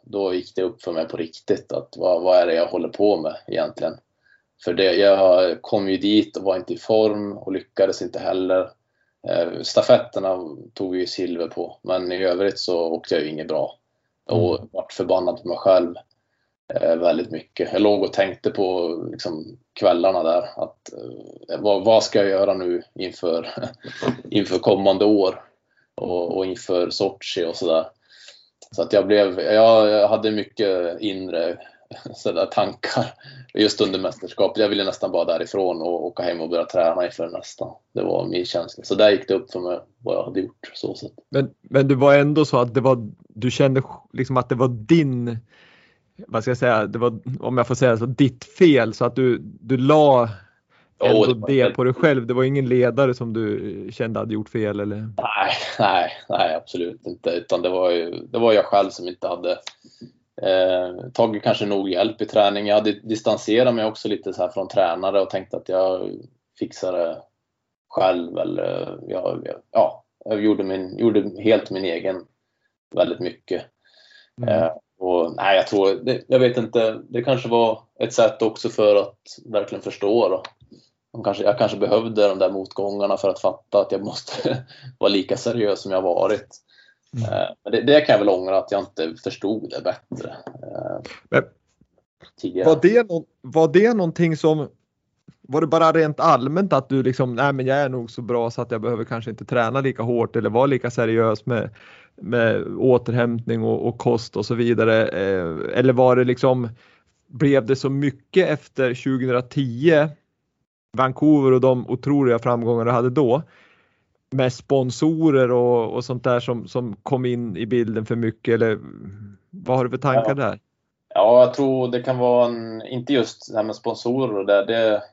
Då gick det upp för mig på riktigt att vad, vad är det jag håller på med egentligen? För det, jag kom ju dit och var inte i form och lyckades inte heller. Eh, stafetterna tog vi silver på, men i övrigt så åkte jag ju inget bra. Och mm. vart förbannad på mig själv eh, väldigt mycket. Jag låg och tänkte på liksom, kvällarna där att eh, vad, vad, ska jag göra nu inför, inför kommande år och, och inför Sochi och sådär. Så att jag blev, jag hade mycket inre sådär tankar just under mästerskapet. Jag ville nästan bara därifrån och åka hem och börja träna inför nästa. Det var min känsla. Så där gick det upp för mig vad jag hade gjort. Så sätt. Men, men det var ändå så att det var, du kände liksom att det var din, vad ska jag säga, det var, om jag får säga så, ditt fel så att du, du la ändå oh, det, det på dig själv. Det var ingen ledare som du kände hade gjort fel eller? Nej, nej, nej absolut inte. Utan det var ju, det var jag själv som inte hade Eh, tagit kanske nog hjälp i träning. Jag hade distanserat mig också lite så här från tränare och tänkt att jag fixar det själv. Eller, jag, ja, jag gjorde, min, gjorde helt min egen väldigt mycket. Mm. Eh, och, nej, jag tror, det, jag vet inte, det kanske var ett sätt också för att verkligen förstå. Då. De kanske, jag kanske behövde de där motgångarna för att fatta att jag måste vara lika seriös som jag varit. Mm. Eh, men det, det, kan jag väl ångra att jag inte förstod det bättre. Eh, men, var, det no var det någonting som var det bara rent allmänt att du liksom, nej men jag är nog så bra så att jag behöver kanske inte träna lika hårt eller vara lika seriös med, med återhämtning och, och kost och så vidare. Eh, eller var det liksom, blev det så mycket efter 2010 Vancouver och de otroliga framgångar du hade då med sponsorer och, och sånt där som, som kom in i bilden för mycket eller vad har du för tankar ja. där? Ja, jag tror det kan vara en, inte just det här med sponsorer och det, det,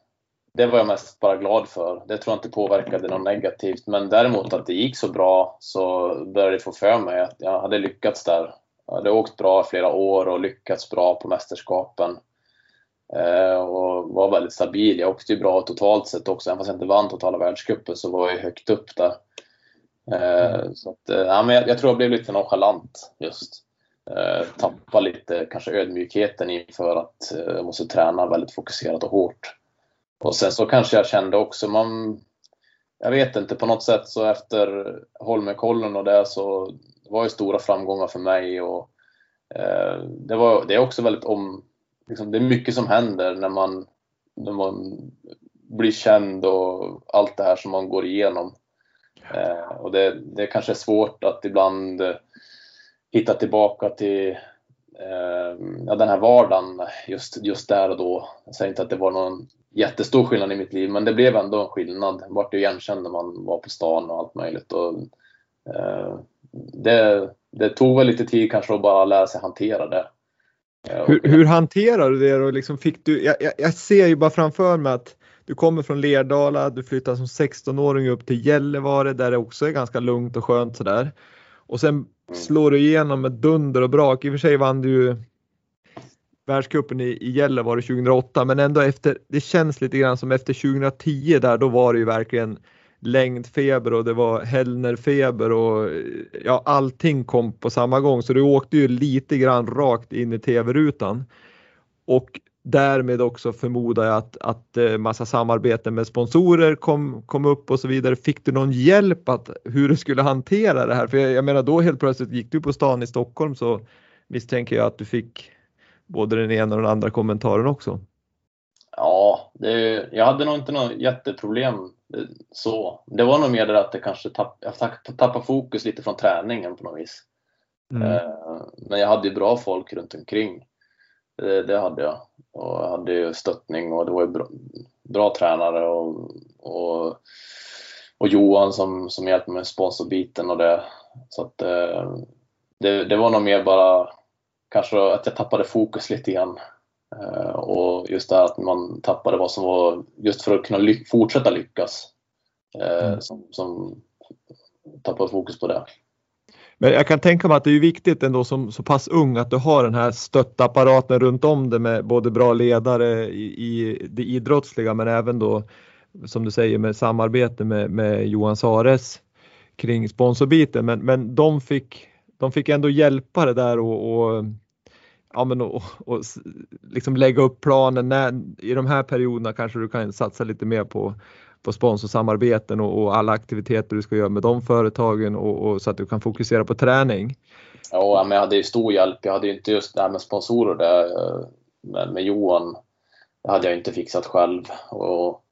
det var jag mest bara glad för. Det tror jag inte påverkade något negativt, men däremot att det gick så bra så började det få för mig att jag hade lyckats där. Jag hade åkt bra flera år och lyckats bra på mästerskapen. Eh, och var väldigt stabil. Jag åkte ju bra totalt sett också, även fast jag inte vann totala världscupen så var jag högt upp där. Eh, så att, eh, ja, men jag, jag tror jag blev lite nonchalant just. Tappa lite kanske ödmjukheten inför att jag måste träna väldigt fokuserat och hårt. Och sen så kanske jag kände också, man, jag vet inte, på något sätt så efter Holmenkollen och det så det var ju stora framgångar för mig och eh, det, var, det är också väldigt om, liksom, det är mycket som händer när man, när man bli känd och allt det här som man går igenom. Eh, och det, det kanske är svårt att ibland hitta tillbaka till eh, ja, den här vardagen just, just där och då. Jag säger inte att det var någon jättestor skillnad i mitt liv, men det blev ändå en skillnad. Jag vart ju igenkänd när man var på stan och allt möjligt. Och, eh, det, det tog väl lite tid kanske att bara lära sig hantera det. Hur, hur hanterar du det då? Liksom fick du, jag, jag, jag, ser ju bara framför mig att du kommer från Lerdala, du flyttar som 16-åring upp till Gällivare där det också är ganska lugnt och skönt sådär. Och sen mm. slår du igenom med dunder och brak. I och för sig vann du ju världscupen i, i Gällivare 2008 men ändå efter, det känns lite grann som efter 2010 där då var det ju verkligen längdfeber och det var Hellnerfeber och ja, allting kom på samma gång så du åkte ju lite grann rakt in i tv-rutan. Och därmed också förmodar jag att, att eh, massa samarbeten med sponsorer kom, kom upp och så vidare. Fick du någon hjälp att hur du skulle hantera det här? För jag, jag menar då helt plötsligt gick du på stan i Stockholm så misstänker jag att du fick både den ena och den andra kommentaren också. Ja, det, jag hade nog inte något jätteproblem eh, så. Det var nog mer det att det kanske tapp, jag tappade fokus lite från träningen på något vis. Mm. Eh, men jag hade ju bra folk runt omkring. Det, det hade jag. Och jag hade ju stöttning och det var ju bra, bra tränare och, och, och, Johan som, som hjälpte mig med sponsorbiten och det. Så att eh, det, det var nog mer bara kanske att jag tappade fokus lite grann. Eh, och just det att man tappade vad som var, just för att kunna ly fortsätta lyckas. Eh, mm. Som, som tappade fokus på det. Men jag kan tänka mig att det är viktigt ändå som så pass ung att du har den här stöttapparaten runt om dig med både bra ledare i, i det idrottsliga men även då som du säger med samarbete med, med Johan Sares kring sponsorbiten. Men, men de, fick, de fick ändå hjälpa det där och, och ja, men och, och liksom lägga upp planen. När, I de här perioderna kanske du kan satsa lite mer på på sponsorsamarbeten och, och, alla aktiviteter du ska göra med de företagen och, och, så att du kan fokusera på träning? Ja, men jag hade ju stor hjälp. Jag hade ju inte just det här med sponsorer där, med, med Johan. Det hade jag inte fixat själv. Och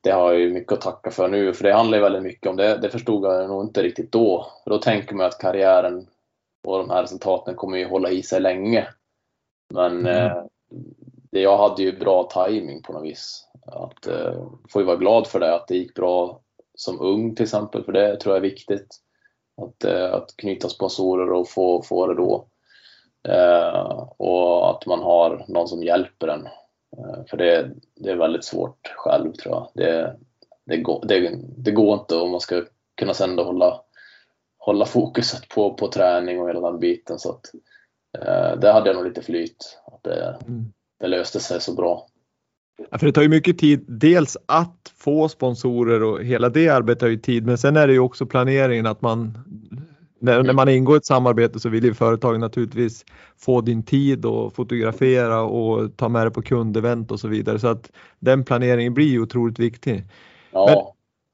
det har jag ju mycket att tacka för nu, för det handlar ju väldigt mycket om det. Det förstod jag nog inte riktigt då. För då tänker man att karriären och de här resultaten kommer ju hålla i sig länge. Men mm. eh, jag hade ju bra timing på något vis. Att, eh, får ju vara glad för det, att det gick bra som ung till exempel, för det tror jag är viktigt. Att, eh, att knyta sponsorer och få, få det då. Eh, och att man har någon som hjälper en. Eh, för det, det är väldigt svårt själv tror jag. Det, det, går, det, det går inte om man ska kunna sen hålla, hålla fokuset på, på träning och hela den biten. Så att, eh, det hade jag nog lite flyt. Att det, mm. det löste sig så bra. Ja, för det tar ju mycket tid, dels att få sponsorer och hela det arbetet tar ju tid, men sen är det ju också planeringen att man när, när man ingår ett samarbete så vill ju företagen naturligtvis få din tid och fotografera och ta med det på kundevent och så vidare så att den planeringen blir ju otroligt viktig. Ja, men,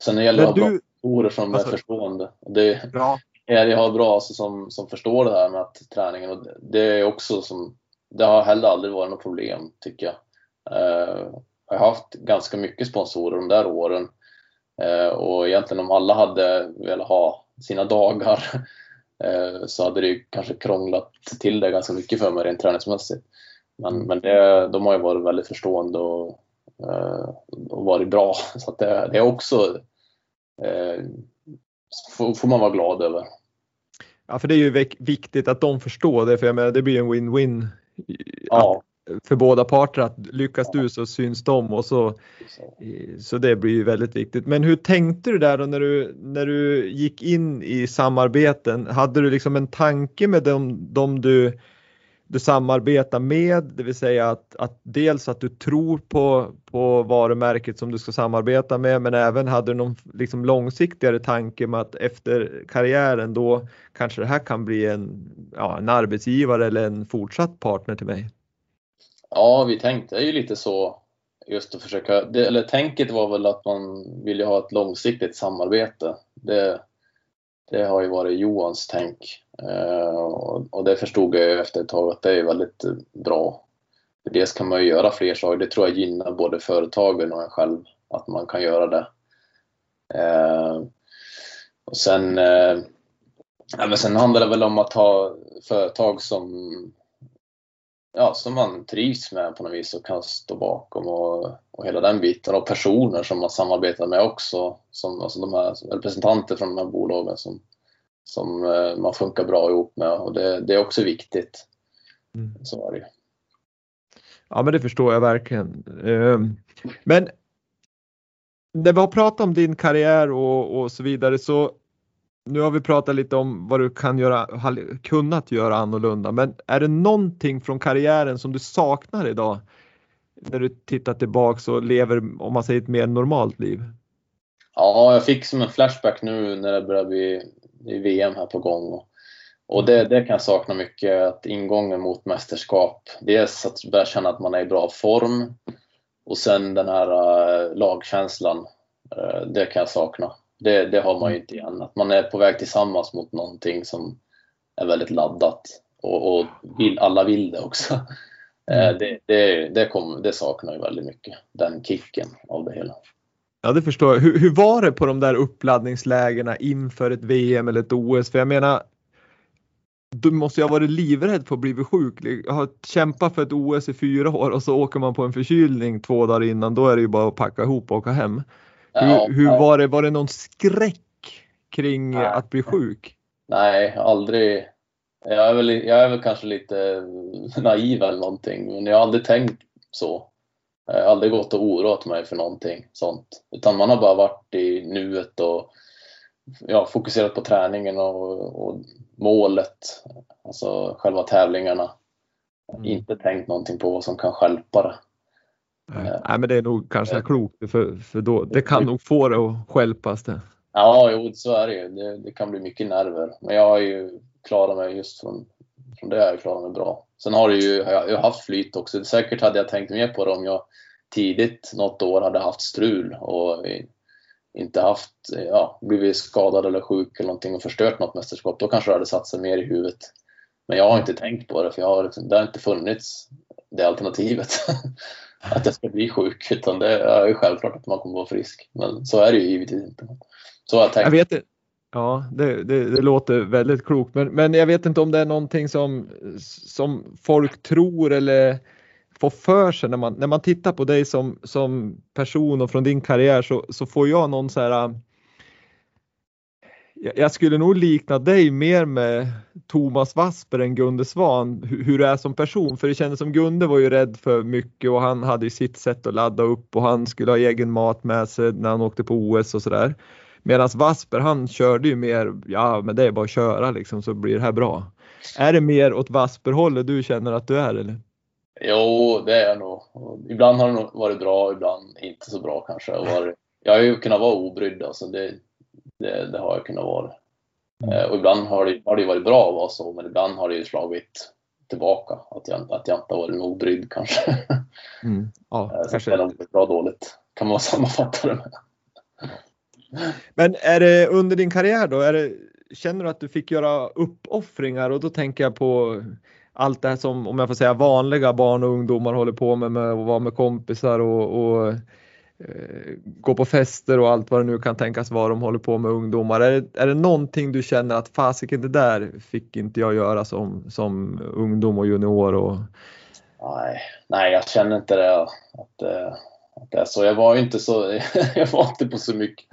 sen det gäller det att ha sponsorer som alltså, är förstående. Det, ja. Jag har bra alltså, som, som förstår det här med att träningen och det är också som det har heller aldrig varit något problem tycker jag. Eh, jag har haft ganska mycket sponsorer de där åren eh, och egentligen om alla hade velat ha sina dagar eh, så hade det kanske krånglat till det ganska mycket för mig rent träningsmässigt. Men, men det, de har ju varit väldigt förstående och, eh, och varit bra. Så att det, det är också eh, får, får man vara glad över. Ja, för det är ju viktigt att de förstår det, för jag menar, det blir en win-win. Ja för båda parter att lyckas du så syns de och så, så det blir ju väldigt viktigt. Men hur tänkte du där då när du, när du gick in i samarbeten? Hade du liksom en tanke med dem, dem du, du samarbetar med, det vill säga att, att dels att du tror på, på varumärket som du ska samarbeta med, men även hade du någon liksom långsiktigare tanke med att efter karriären då kanske det här kan bli en, ja, en arbetsgivare eller en fortsatt partner till mig? Ja, vi tänkte ju lite så just att försöka, det, eller tänket var väl att man ville ha ett långsiktigt samarbete. Det, det har ju varit Johans tänk eh, och, det förstod jag ju efter ett tag att det är väldigt bra. För dels kan man ju göra fler saker, det tror jag gynnar både företagen och en själv. att man kan göra det. Eh, och sen, eh, ja, men sen handlar det väl om att ha företag som, ja, som man trivs med på något vis och kan stå bakom och, och hela den biten. Och personer som man samarbetar med också, som, alltså de här representanter från de här bolagen som, som eh, man funkar bra ihop med och det, det är också viktigt. Mm. Så är det Ja men det förstår jag verkligen. Ehm, men när vi har pratat om din karriär och, och så vidare så nu har vi pratat lite om vad du kan göra, kunnat göra annorlunda, men är det någonting från karriären som du saknar idag? När du tittar tillbaks och lever, om man säger ett mer normalt liv? Ja, jag fick som en flashback nu när det börjar bli VM här på gång. Och det, det kan jag sakna mycket, att ingången mot mästerskap. Dels att börja känna att man är i bra form och sen den här uh, lagkänslan. Uh, det kan jag sakna. Det, det har man ju inte igen. Att man är på väg tillsammans mot någonting som är väldigt laddat och, och vill, alla vill det också. Uh, det, det, det, kom, det saknar jag väldigt mycket, den kicken av det hela. Ja, det förstår jag. Hur, hur var det på de där uppladdningslägena inför ett VM eller ett OS? För jag menar, du måste ju ha varit livrädd för att bli sjuk. Jag har kämpat för ett OS i fyra år och så åker man på en förkylning två dagar innan. Då är det ju bara att packa ihop och åka hem. Hur, hur var det? Var det någon skräck kring nej. att bli sjuk? Nej, aldrig. Jag är, väl, jag är väl kanske lite naiv eller någonting, men jag har aldrig tänkt så. Jag har aldrig gått och oroat mig för någonting sånt. Utan man har bara varit i nuet och ja, fokuserat på träningen och, och målet, alltså själva tävlingarna. Mm. Inte tänkt någonting på vad som kan skälpa det. Nej, eh, nej men det är nog kanske äh, klokt för, för då, det kan nog få det att skälpas det. Ja, jo, så är det ju. Det, det, kan bli mycket nerver. Men jag har ju klarat mig just från, från det har jag klarat mig bra. Sen har, det ju, jag, jag har haft flyt också. Säkert hade jag tänkt mer på det om jag tidigt något år hade haft strul och inte haft, ja, blivit skadad eller sjuk eller någonting och förstört något mästerskap, då kanske det hade satt sig mer i huvudet. Men jag har inte tänkt på det, för jag har, liksom, det har inte funnits det alternativet. att jag ska bli sjuk, utan det är ju självklart att man kommer vara frisk. Men så är det ju givetvis inte. Så har jag tänkt. Jag vet det. Ja, det, det, det, låter väldigt klokt, men, men jag vet inte om det är någonting som, som folk tror eller får för sig när man, när man tittar på dig som, som person och från din karriär så, så får jag någon så här jag skulle nog likna dig mer med Thomas Wasper än Gunde Svan, hur du är som person. För det kändes som Gunde var ju rädd för mycket och han hade ju sitt sätt att ladda upp och han skulle ha egen mat med sig när han åkte på OS och sådär. Medan Wasper han körde ju mer, ja men det är bara att köra liksom så blir det här bra. Är det mer åt Wasper hållet du känner att du är eller? Jo, det är jag nog. Ibland har det nog varit bra, ibland inte så bra kanske. Jag har ju kunnat vara obrydd, alltså det, det, det har jag kunnat vara. Mm. Eh, och ibland har det, har det varit bra att vara så, men ibland har det ju slagit tillbaka. Att jag, att jag inte har varit obrydd kanske. Mm. Ja, eh, så kanske. det är nog bra dåligt, kan man sammanfatta det med. Men är det under din karriär då, är det, känner du att du fick göra uppoffringar och då tänker jag på allt det här som, om jag får säga vanliga barn och ungdomar håller på med, med att vara med kompisar och, och gå på fester och allt vad det nu kan tänkas vara de håller på med ungdomar. Är det, är det någonting du känner att fasiken det där fick inte jag göra som, som ungdom och junior? Och... Nej, nej, jag känner inte det. Att, eh, att det är så. Jag var inte så, jag var inte på så mycket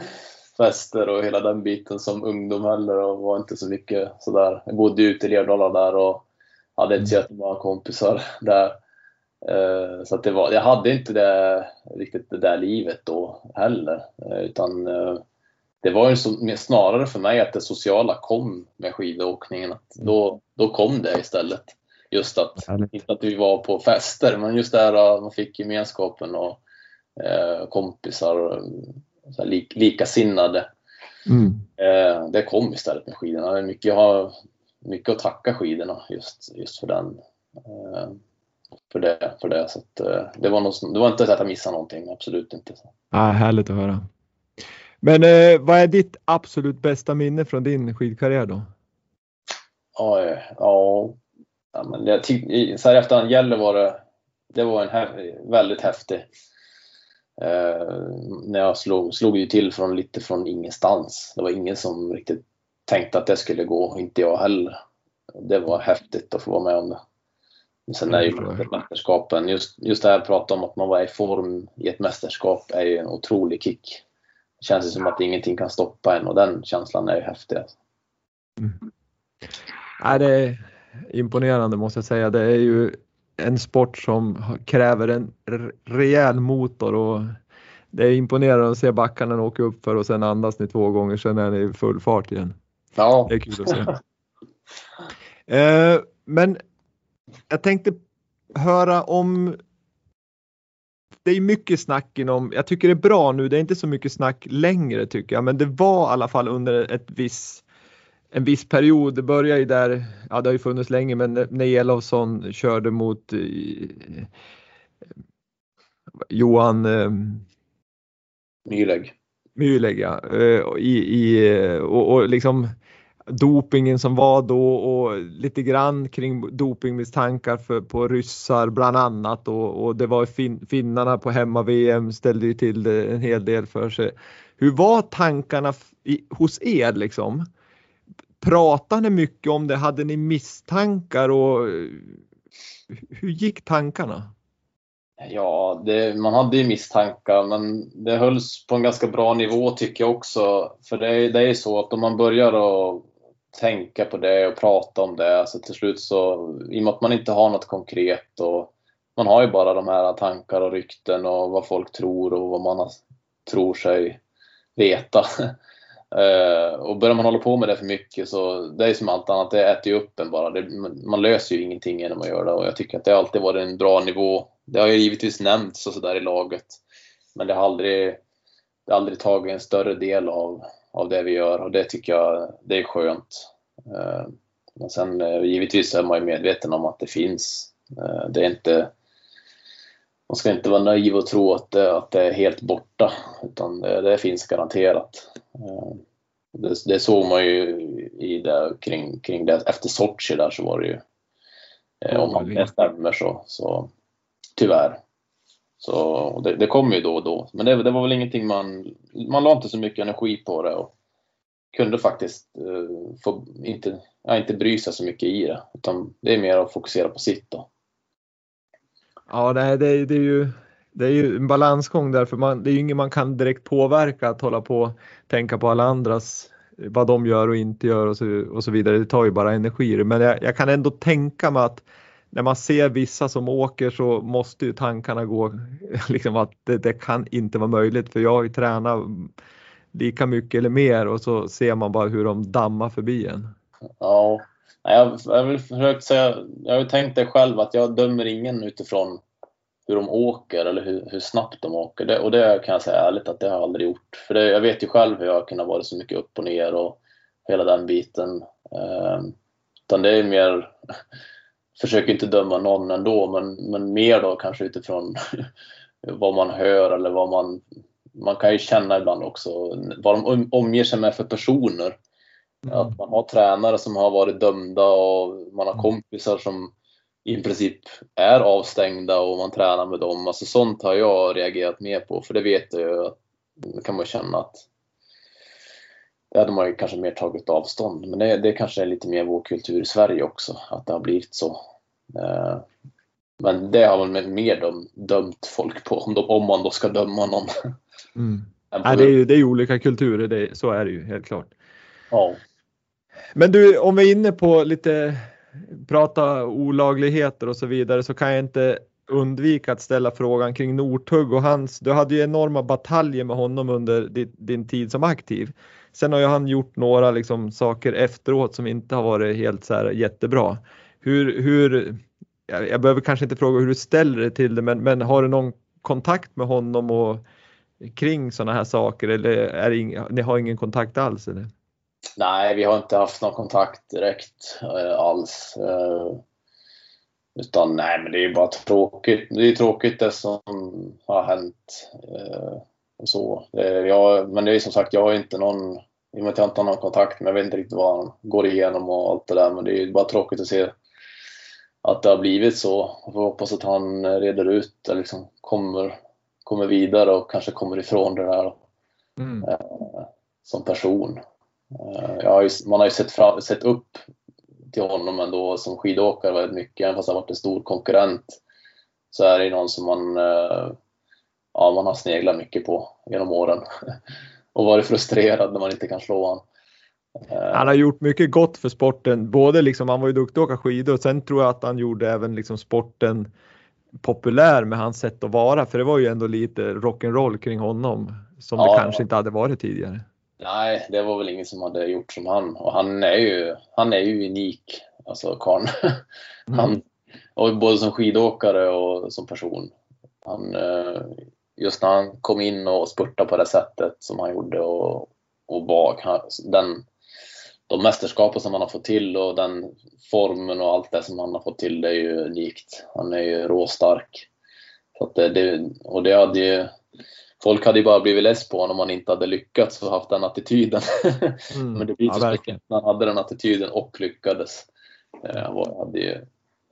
fester och hela den biten som ungdom heller och var inte så mycket sådär. Jag bodde ute i Lerdala där och hade inte mm. jättemånga kompisar där. Eh, så att det var, jag hade inte det, riktigt det där livet då heller. Eh, utan eh, det var ju så, snarare för mig att det sociala kom med skidåkningen. Att då, då kom det istället. Just att, inte att vi var på fester, men just det här man fick gemenskapen och eh, kompisar, så här, lik, likasinnade. Mm. Eh, det kom istället med skidorna. Mycket, har mycket att tacka skidorna just, just för den. Eh, för det. För det. Så att, eh, det, var nog, det var inte så att jag missade någonting, absolut inte. Ah, härligt att höra. Men eh, vad är ditt absolut bästa minne från din skidkarriär då? Ja, ja, ja men det, så här efterhand Gällivare, det var en väldigt häftig Eh, när jag slog, slog ju till från lite från ingenstans. Det var ingen som riktigt tänkte att det skulle gå, inte jag heller. Det var häftigt att få vara med om det. Sen är ju mästerskapen, just, just det här att prata om att man var i form i ett mästerskap är ju en otrolig kick. Det känns som att ingenting kan stoppa en och den känslan är ju häftig. Mm. Ja, det är imponerande måste jag säga. Det är ju en sport som kräver en rejäl motor och det är imponerande att se backarna åka upp för och sen andas ni två gånger, sen är ni i full fart igen. Ja. Det är kul att se. eh, men jag tänkte höra om det är mycket snack inom, jag tycker det är bra nu, det är inte så mycket snack längre tycker jag, men det var i alla fall under ett viss, en viss period, det började ju där, ja det har ju funnits länge, men när Elofsson körde mot eh, Johan eh, Myleg. Myleg ja, eh, i, i, och, och liksom dopingen som var då och lite grann kring dopingmisstankar för, på ryssar bland annat och, och det var fin, finnarna på hemma-VM ställde ju till det en hel del för sig. Hur var tankarna i, hos er liksom? Pratade ni mycket om det? Hade ni misstankar och hur gick tankarna? Ja, det, man hade ju misstankar men det hölls på en ganska bra nivå tycker jag också. För det är, det är så att om man börjar att tänka på det och prata om det. Så till slut så, i och med att man inte har något konkret och man har ju bara de här tankar och rykten och vad folk tror och vad man tror sig veta. Eh, och börjar man hålla på med det för mycket så det är som allt annat, det äter ju upp en bara. Det, man löser ju ingenting genom att göra det och jag tycker att det alltid varit en bra nivå. Det har ju givetvis nämnts och sådär i laget men det har aldrig, det har aldrig tagit en större del av, av det vi gör och det tycker jag det är skönt. Eh, men sen eh, givetvis är man ju medveten om att det finns. Eh, det är inte, man ska inte vara naiv och tro att det, att det är helt borta, utan det, det finns garanterat. Det, det, såg man ju i det, kring, kring det. Efter Sochi där så var det ju, om man stämmer så, så tyvärr. Så det, det kommer ju då och då. Men det, det, var väl ingenting man... Man la inte så mycket energi på det och kunde faktiskt eh, få, inte, ja, inte bry sig så mycket i det. Utan det är mer att fokusera på sitt då. Ja, det, det, det är ju det är ju en balansgång där för man, det är ju inget man kan direkt påverka att hålla på och tänka på alla andras vad de gör och inte gör och så, och så vidare. Det tar ju bara energi. Men jag, jag kan ändå tänka mig att när man ser vissa som åker så måste ju tankarna gå liksom att det, det, kan inte vara möjligt för jag har ju tränat lika mycket eller mer och så ser man bara hur de dammar förbi en. Ja, jag, jag vill försöka säga, jag har ju tänkt det själv att jag dömer ingen utifrån hur de åker eller hur, hur snabbt de åker. Det, och det kan jag säga ärligt att det har jag aldrig gjort. För det, jag vet ju själv hur jag har kunnat vara så mycket upp och ner och hela den biten. Eh, utan det är mer försöker inte döma någon ändå, men, men mer då kanske utifrån vad man hör eller vad man... Man kan ju känna ibland också vad de omger sig med för personer. Mm. Att man har tränare som har varit dömda och man har mm. kompisar som i princip är avstängda och man tränar med dem. Alltså sånt har jag reagerat mer på för det vet jag ju det kan man känna att det hade man ju kanske mer tagit avstånd. Men det, det kanske är lite mer vår kultur i Sverige också, att det har blivit så. Eh, men det har man mer döm, dömt folk på, om, de, om man då ska döma någon. Mm. Ja, det, är ju, det är olika kulturer, det, så är det ju helt klart. Ja. Men du, om vi är inne på lite prata olagligheter och så vidare så kan jag inte undvika att ställa frågan kring Northug och hans, du hade ju enorma bataljer med honom under din, din tid som aktiv. Sen har ju han gjort några liksom saker efteråt som inte har varit helt så här jättebra. Hur, hur, jag behöver kanske inte fråga hur du ställer dig till det, men, men har du någon kontakt med honom och kring sådana här saker eller är ing, ni har ingen kontakt alls? Eller? Nej, vi har inte haft någon kontakt direkt eh, alls. Eh, utan nej, men det är bara tråkigt. Det är tråkigt det som har hänt. Äh, och så. Det, jag, men det är som sagt, jag har inte någon, i och med att jag inte har någon kontakt, men jag vet inte riktigt vad han går igenom och allt det där. Men det är bara tråkigt att se att det har blivit så. Jag får hoppas att han reder ut det, liksom kommer, kommer vidare och kanske kommer ifrån det där mm. eh, som person. Eh, ju, man har ju sett, fram, sett upp till honom ändå som skidåkare väldigt mycket, även fast han varit en stor konkurrent så är det någon som man, eh, ja, man har sneglat mycket på genom åren och varit frustrerad när man inte kan slå honom. Eh, han har gjort mycket gott för sporten, både liksom, han var ju duktig att åka skidor och sen tror jag att han gjorde även liksom sporten populär med hans sätt att vara, för det var ju ändå lite rock'n'roll kring honom som ja, det kanske inte hade varit tidigare. Nej, det var väl ingen som hade gjort som han och han är ju, han är ju unik, alltså karln. Mm. Han, och både som skidåkare och som person. Han, eh, just när han kom in och spurtade på det sättet som han gjorde och, och var, den, de mästerskapen som han har fått till och den formen och allt det som han har fått till, det är ju unikt. Han är ju råstark. Så det, och det hade ju, folk hade ju bara blivit less på honom om han inte hade lyckats och haft den attityden. Mm. Men det blir så ja, speciellt när han hade den attityden och lyckades. Eh, han hade ju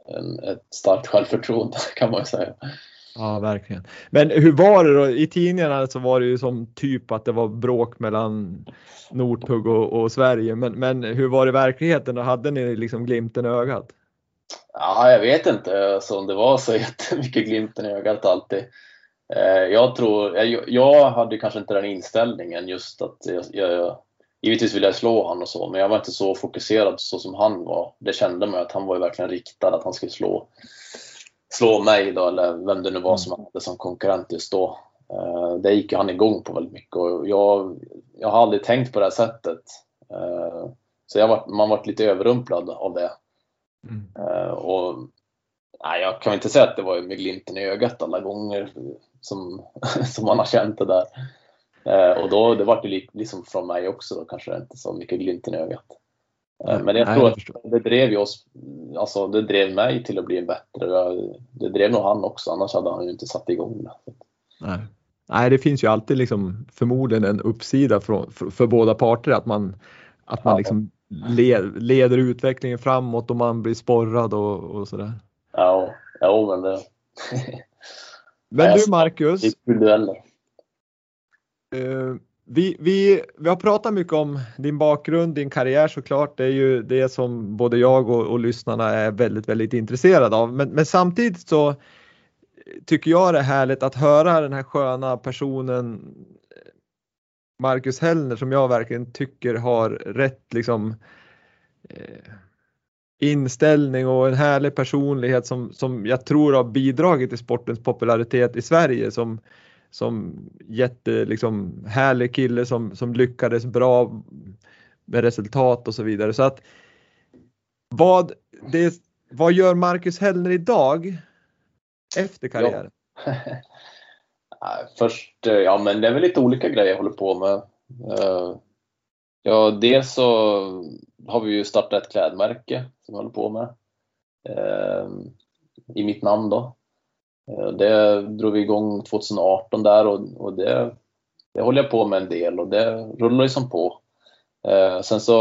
en, ett starkt självförtroende kan man ju säga. Ja, verkligen. Men hur var det då? I tidningarna så var det ju som typ att det var bråk mellan Nordtugg och, och Sverige. Men, men hur var det i verkligheten? Då hade ni liksom glimten i ögat? Ja, jag vet inte alltså, om det var så jättemycket glimten i ögat alltid. Eh, jag tror, jag, jag hade kanske inte den inställningen just att jag, jag Givetvis ville jag slå honom och så, men jag var inte så fokuserad så som han var. Det kände man att han var ju verkligen riktad att han skulle slå slå mig då, eller vem det nu var som han hade som konkurrent just då. Uh, det gick han igång på väldigt mycket och jag, jag har aldrig tänkt på det här sättet. Uh, så jag var, man varit lite överrumplad av det. Mm. Och, nej, jag kan inte säga att det var med glimten i ögat alla gånger som, som man har känt det där. och då, det var det liksom från mig också då, kanske inte så mycket glimten i ögat. Eh, men jag tror att det drev ju oss, alltså det drev mig till att bli en bättre. Det drev nog han också, annars hade han ju inte satt igång det. Nej. Nej, det finns ju alltid liksom förmodligen en uppsida för, för, för båda parter att man, att man ja. liksom led, leder utvecklingen framåt och man blir sporrad och, och sådär. Ja, ja men det. men du Marcus. Uh, vi, vi, vi har pratat mycket om din bakgrund, din karriär såklart. Det är ju det som både jag och, och lyssnarna är väldigt, väldigt intresserade av. Men, men, samtidigt så tycker jag det är härligt att höra den här sköna personen Marcus Hellner som jag verkligen tycker har rätt liksom eh, inställning och en härlig personlighet som, som jag tror har bidragit till sportens popularitet i Sverige som som jätte liksom härlig kille som, som lyckades bra med resultat och så vidare. Så att vad, det, vad gör Marcus Hellner idag efter karriären? Ja. Först, eh, ja men det är väl lite olika grejer jag håller på med. Eh, ja, dels så har vi ju startat ett klädmärke som jag håller på med. Eh, I mitt namn då. Eh, det drog vi igång 2018 där och, och det, det håller jag på med en del och det rullar liksom på. Eh, sen så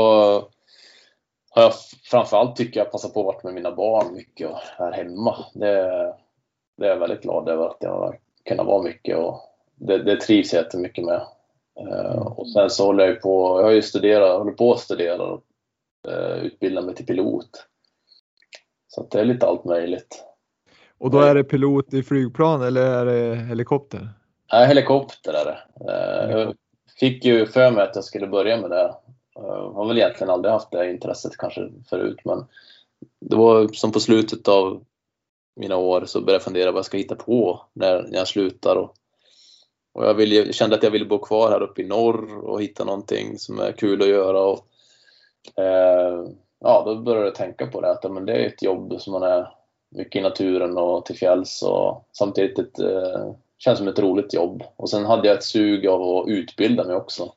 har jag framförallt tycker jag passat på att vara med mina barn mycket och här hemma. Det, det är jag väldigt glad över att jag har kunnat vara mycket och det, det trivs jag jättemycket med. Eh, och sen så håller jag på, jag har ju studerat, håller på att studera utbilda mig till pilot. Så det är lite allt möjligt. Och då är det pilot i flygplan eller är det helikopter? Ja, helikopter är det. Eh, jag fick ju för mig att jag skulle börja med det. Jag har väl egentligen aldrig haft det intresset kanske förut men det var som på slutet av mina år så började jag fundera vad jag ska hitta på när jag slutar. Och, och jag, ville, jag kände att jag ville bo kvar här uppe i norr och hitta någonting som är kul att göra. Och, eh, ja, då började jag tänka på det att men det är ett jobb som man är mycket i naturen och till fjälls och samtidigt ett, eh, känns som ett roligt jobb. Och sen hade jag ett sug av att utbilda mig också.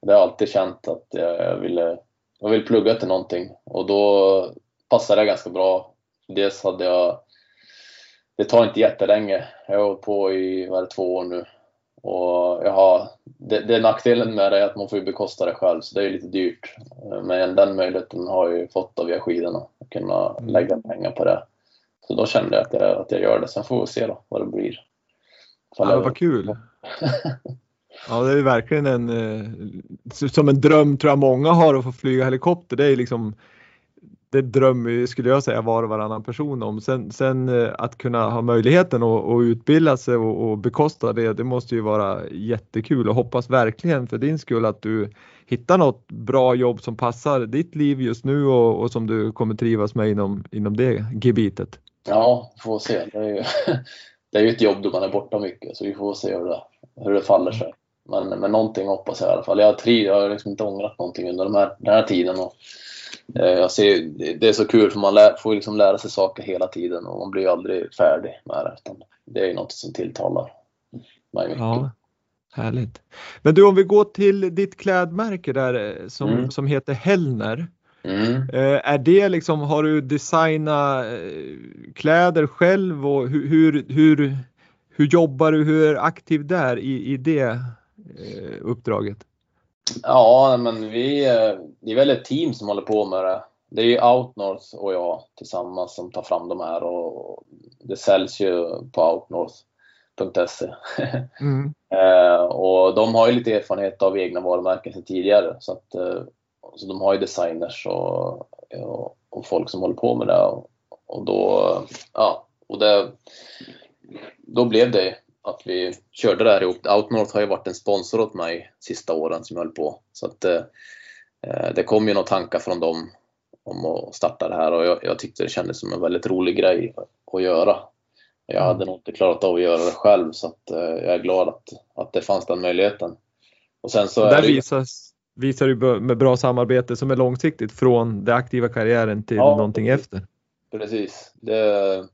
Det har jag alltid känt att jag ville, jag vill plugga till någonting och då passade det ganska bra. Dels hade jag, det tar inte jättelänge, jag har hållit på i var det, två år nu och jag har, det, det nackdelen med det är att man får bekosta det själv, så det är lite dyrt. Men den möjligheten har jag ju fått av via skidorna, att kunna lägga pengar på det. Så då kände jag att jag, att jag gör det. Sen får vi se då vad det blir. Ja, vad kul! Ja, det är verkligen en, eh, som en dröm tror jag många har att få flyga helikopter. Det är liksom, det drömmer skulle jag säga var och varannan person om. Sen, sen eh, att kunna ha möjligheten att, att utbilda sig och, och bekosta det, det måste ju vara jättekul och hoppas verkligen för din skull att du hittar något bra jobb som passar ditt liv just nu och, och som du kommer trivas med inom, inom det gebitet. Ja, får se. Det är ju, det är ju ett jobb då man är borta mycket så vi får se hur det, hur det faller sig. Men, men någonting hoppas jag i alla fall. Jag har, jag har liksom inte ångrat någonting under de här, den här tiden. Och, ser, det är så kul för man lär, får liksom lära sig saker hela tiden och man blir aldrig färdig med det. Utan det är något som tilltalar mig mycket. Ja, härligt. Men du om vi går till ditt klädmärke där eh, som, mm. som heter Hellner. Mm. Eh, är det liksom, har du designat eh, kläder själv och hur, hur, hur, hur jobbar du, hur är aktiv där i, i det Eh, uppdraget? Ja, men vi, eh, det är väl ett team som håller på med det. Det är ju Outnorth och jag tillsammans som tar fram de här och det säljs ju på outnorth.se. Mm. Eh, och de har ju lite erfarenhet av egna varumärken sedan tidigare så, att, så de har ju designers och, och, och folk som håller på med det. Och, och då, ja, och det, då blev det att vi körde det här ihop. Outnorth har ju varit en sponsor åt mig sista åren som jag höll på. Så att eh, det kom ju några tankar från dem om att starta det här och jag, jag, tyckte det kändes som en väldigt rolig grej att göra. Jag mm. hade nog inte klarat av att göra det själv så att, eh, jag är glad att, att det fanns den möjligheten. Och sen så Där det... visas, visar du med bra samarbete som är långsiktigt från den aktiva karriären till ja, någonting efter. Precis. Det,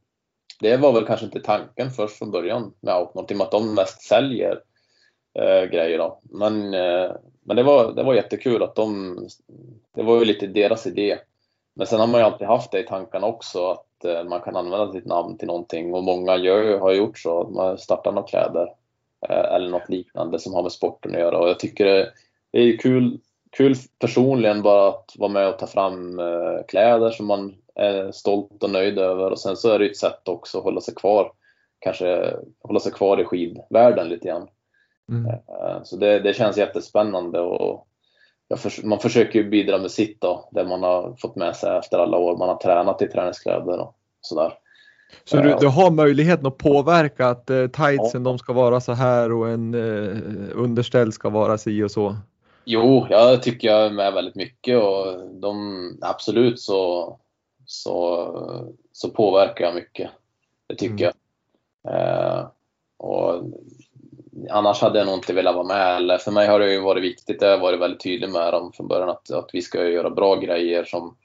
det var väl kanske inte tanken först från början med Outnot i och med att de mest säljer eh, grejer. Då. Men, eh, men det, var, det var jättekul att de, det var ju lite deras idé. Men sen har man ju alltid haft det i tankarna också att eh, man kan använda sitt namn till någonting och många gör, har gjort så. att Man startar några kläder eh, eller något liknande som har med sporten att göra och jag tycker det, det är kul, kul personligen bara att vara med och ta fram eh, kläder som man är stolt och nöjd över och sen så är det ett sätt också att hålla sig kvar, kanske hålla sig kvar i skidvärlden lite grann. Mm. Eh, så det, det, känns jättespännande och för, man försöker ju bidra med sitt då, det man har fått med sig efter alla år man har tränat i träningskläder och sådär. Så du, du, har möjligheten att påverka att eh, tightsen ja. de ska vara så här och en eh, underställ ska vara si och så? Jo, jag tycker jag är med väldigt mycket och de, absolut så så, så påverkar jag mycket. Det tycker mm. jag. Eh, och annars hade jag nog inte velat vara med. Eller för mig har det ju varit viktigt, jag har varit väldigt tydlig med dem från början, att, att vi ska göra bra grejer som,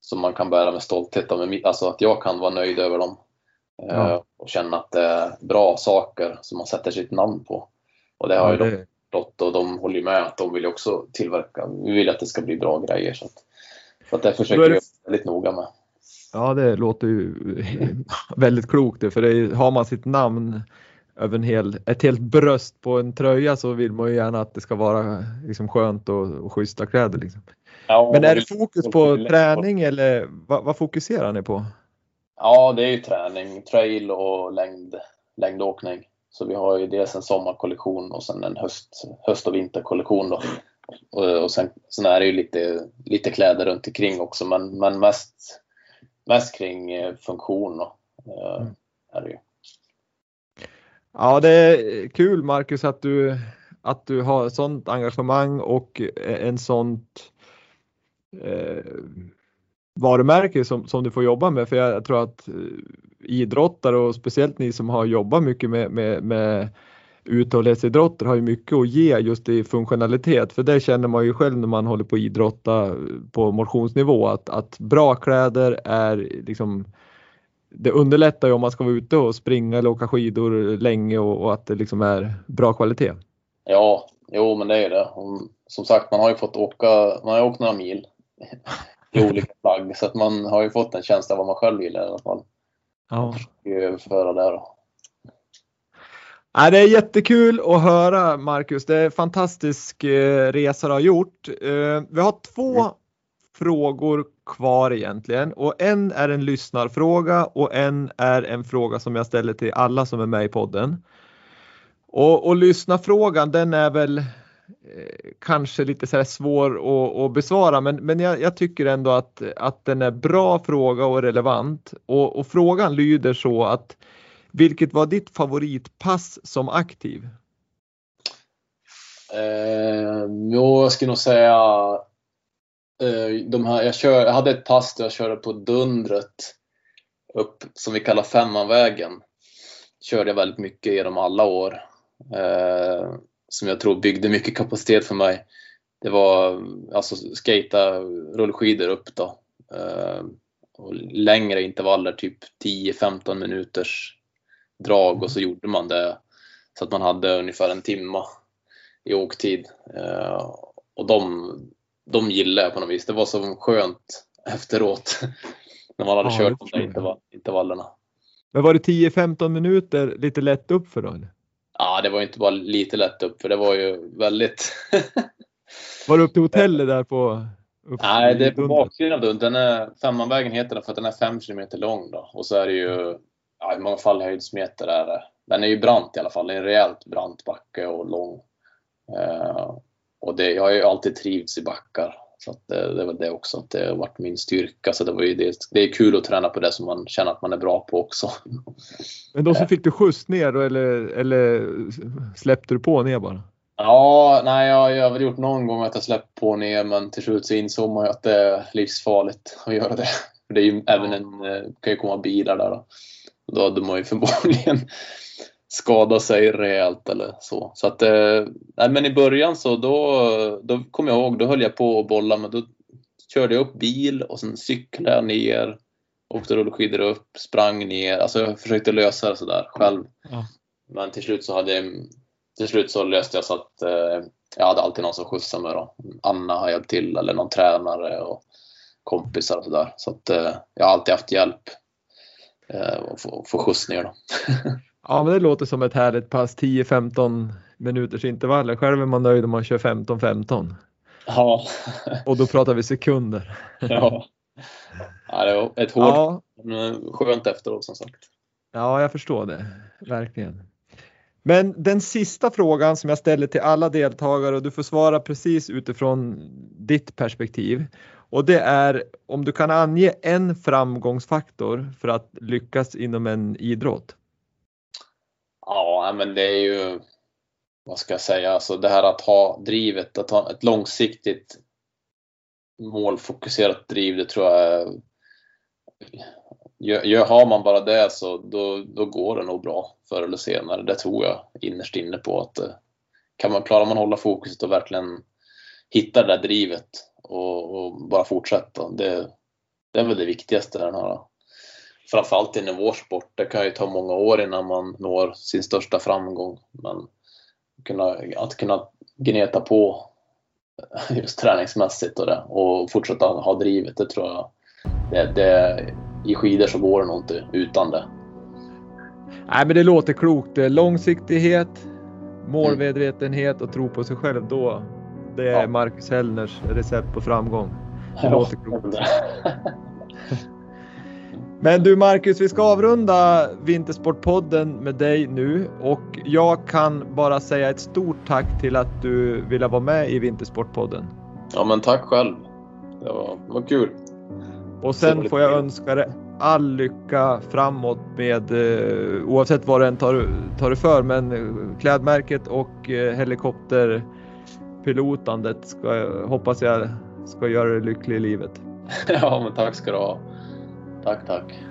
som man kan bära med stolthet. Alltså att jag kan vara nöjd över dem. Eh, ja. Och känna att det är bra saker som man sätter sitt namn på. Och det har ja, ju de förstått och de håller med att de vill också tillverka. Vi vill att det ska bli bra grejer. Så, att, så att det försöker jag väldigt noga med. Ja, det låter ju väldigt klokt för det har man sitt namn över en hel, ett helt bröst på en tröja så vill man ju gärna att det ska vara liksom skönt och, och schyssta kläder. Liksom. Ja, Men är det fokus på träning eller vad, vad, fokuserar ni på? Ja, det är ju träning, trail och längd, längdåkning. Så vi har ju dels en sommarkollektion och sen en höst, höst och vinterkollektion. Då. Och, och sen, sen är det ju lite, lite kläder runt omkring också men, men mest mest kring eh, funktion. Eh, mm. är det ju. Ja, det är kul Marcus att du, att du har sånt engagemang och en sånt eh, varumärke som, som du får jobba med. För jag, tror att eh, idrottare och speciellt ni som har jobbat mycket med, med, med uthållighetsidrotter har ju mycket att ge just i funktionalitet för det känner man ju själv när man håller på att idrotta på motionsnivå att, att bra kläder är liksom det underlättar ju om man ska vara ute och springa eller åka skidor länge och, och att det liksom är bra kvalitet. Ja, jo men det är det. Som sagt, man har ju fått åka, man har åkt några mil i olika plagg så att man har ju fått en känsla av vad man själv vill i alla fall. Ja. Överföra det då. Ja, det är jättekul att höra Marcus. Det är en fantastisk eh, resa du har gjort. Eh, vi har två mm. frågor kvar egentligen och en är en lyssnarfråga och en är en fråga som jag ställer till alla som är med i podden. Och, och lyssna frågan den är väl eh, kanske lite så svår att, att, besvara men, men jag, jag, tycker ändå att, att den är bra fråga och relevant. Och, och frågan lyder så att vilket var ditt favoritpass som aktiv? Eh, jo, jag skulle nog säga eh, de här, jag, kör, jag hade ett pass där jag körde på Dundret upp som vi kallar Femmanvägen. Körde jag väldigt mycket genom alla år. Eh, som jag tror byggde mycket kapacitet för mig. Det var alltså skata rullskidor upp då. Eh, och längre intervaller, typ 10-15 minuters drag och så gjorde man det så att man hade ungefär en timma i åktid. Eh, och de, de gillade jag på något vis. Det var så skönt efteråt när man hade ja, kört de där intervallerna. Men var det 10-15 minuter lite lätt upp för då? Ja, det var inte bara lite lätt upp för det var ju väldigt... var det upp till hotellet där på? Nej, det är på baksidan av Dund. Den är, Femmanvägen heter den för att den är 5 km lång då. Och så är det ju, ja, i många fall höjdsmeter är det. Den är ju brant i alla fall. Det är en rejält brant backe och lång. Uh, och det, jag har ju alltid trivts i backar. Så det, det var det också, att det har varit min styrka. Så det, var ju det, det är kul att träna på det som man känner att man är bra på också. Men då så fick du skjuts ner eller, eller släppte du på ner bara? Ja, nej, jag, jag har väl gjort någon gång att jag släppt på ner men till slut så insåg man ju att det är livsfarligt att göra det. För det är ju även en, eh, kan ju komma bilar där då. Då hade man ju förmodligen skada sig rejält eller så. Så att, eh, nej, men i början så då, då kom jag ihåg, då höll jag på att bolla men då körde jag upp bil och sen cyklade jag ner, åkte rullskidor upp, sprang ner. Alltså jag försökte lösa det sådär själv. Ja. Men till slut så hade jag, till slut så löste jag så att eh, jag hade alltid någon som skjutsade mig då. Anna har hjälpt till eller någon tränare och kompisar och sådär. Så att eh, jag har alltid haft hjälp eh, att få, få skjuts ner då. Ja, men det låter som ett härligt pass, 10-15 minuters intervaller. Själv är man nöjd om man kör 15-15. Ja. Och då pratar vi sekunder. Ja. ja det var ett hårt, ja. skönt efteråt som sagt. Ja, jag förstår det. Verkligen. Men den sista frågan som jag ställer till alla deltagare och du får svara precis utifrån ditt perspektiv. Och det är om du kan ange en framgångsfaktor för att lyckas inom en idrott. Ja, men det är ju, vad ska jag säga, alltså det här att ha drivet, att ha ett långsiktigt målfokuserat driv, det tror jag Gör, har man bara det så då, då går det nog bra förr eller senare. Det tror jag innerst inne på att eh, kan man, klarar man hålla fokuset och verkligen hitta det där drivet och, och bara fortsätta. Det, det är väl det viktigaste. Den här framförallt inom vår sport. Det kan ju ta många år innan man når sin största framgång. Men kunna, att kunna gneta på just träningsmässigt och, det, och fortsätta ha drivet, det tror jag. Det, det, I skidor så går det nog inte utan det. Nej, men det låter klokt. Långsiktighet, målmedvetenhet och tro på sig själv. Då, det är ja. Marcus Hellners recept på framgång. Det låter klokt. Men du Marcus, vi ska avrunda Vintersportpodden med dig nu och jag kan bara säga ett stort tack till att du ville vara med i Vintersportpodden. Ja men tack själv. Det var, det var kul. Och sen får jag önska dig all lycka framåt med eh, oavsett vad du än tar, tar du för men klädmärket och eh, pilotandet ska, hoppas jag ska göra dig lycklig i livet. ja men tack ska du ha. Tack, tack.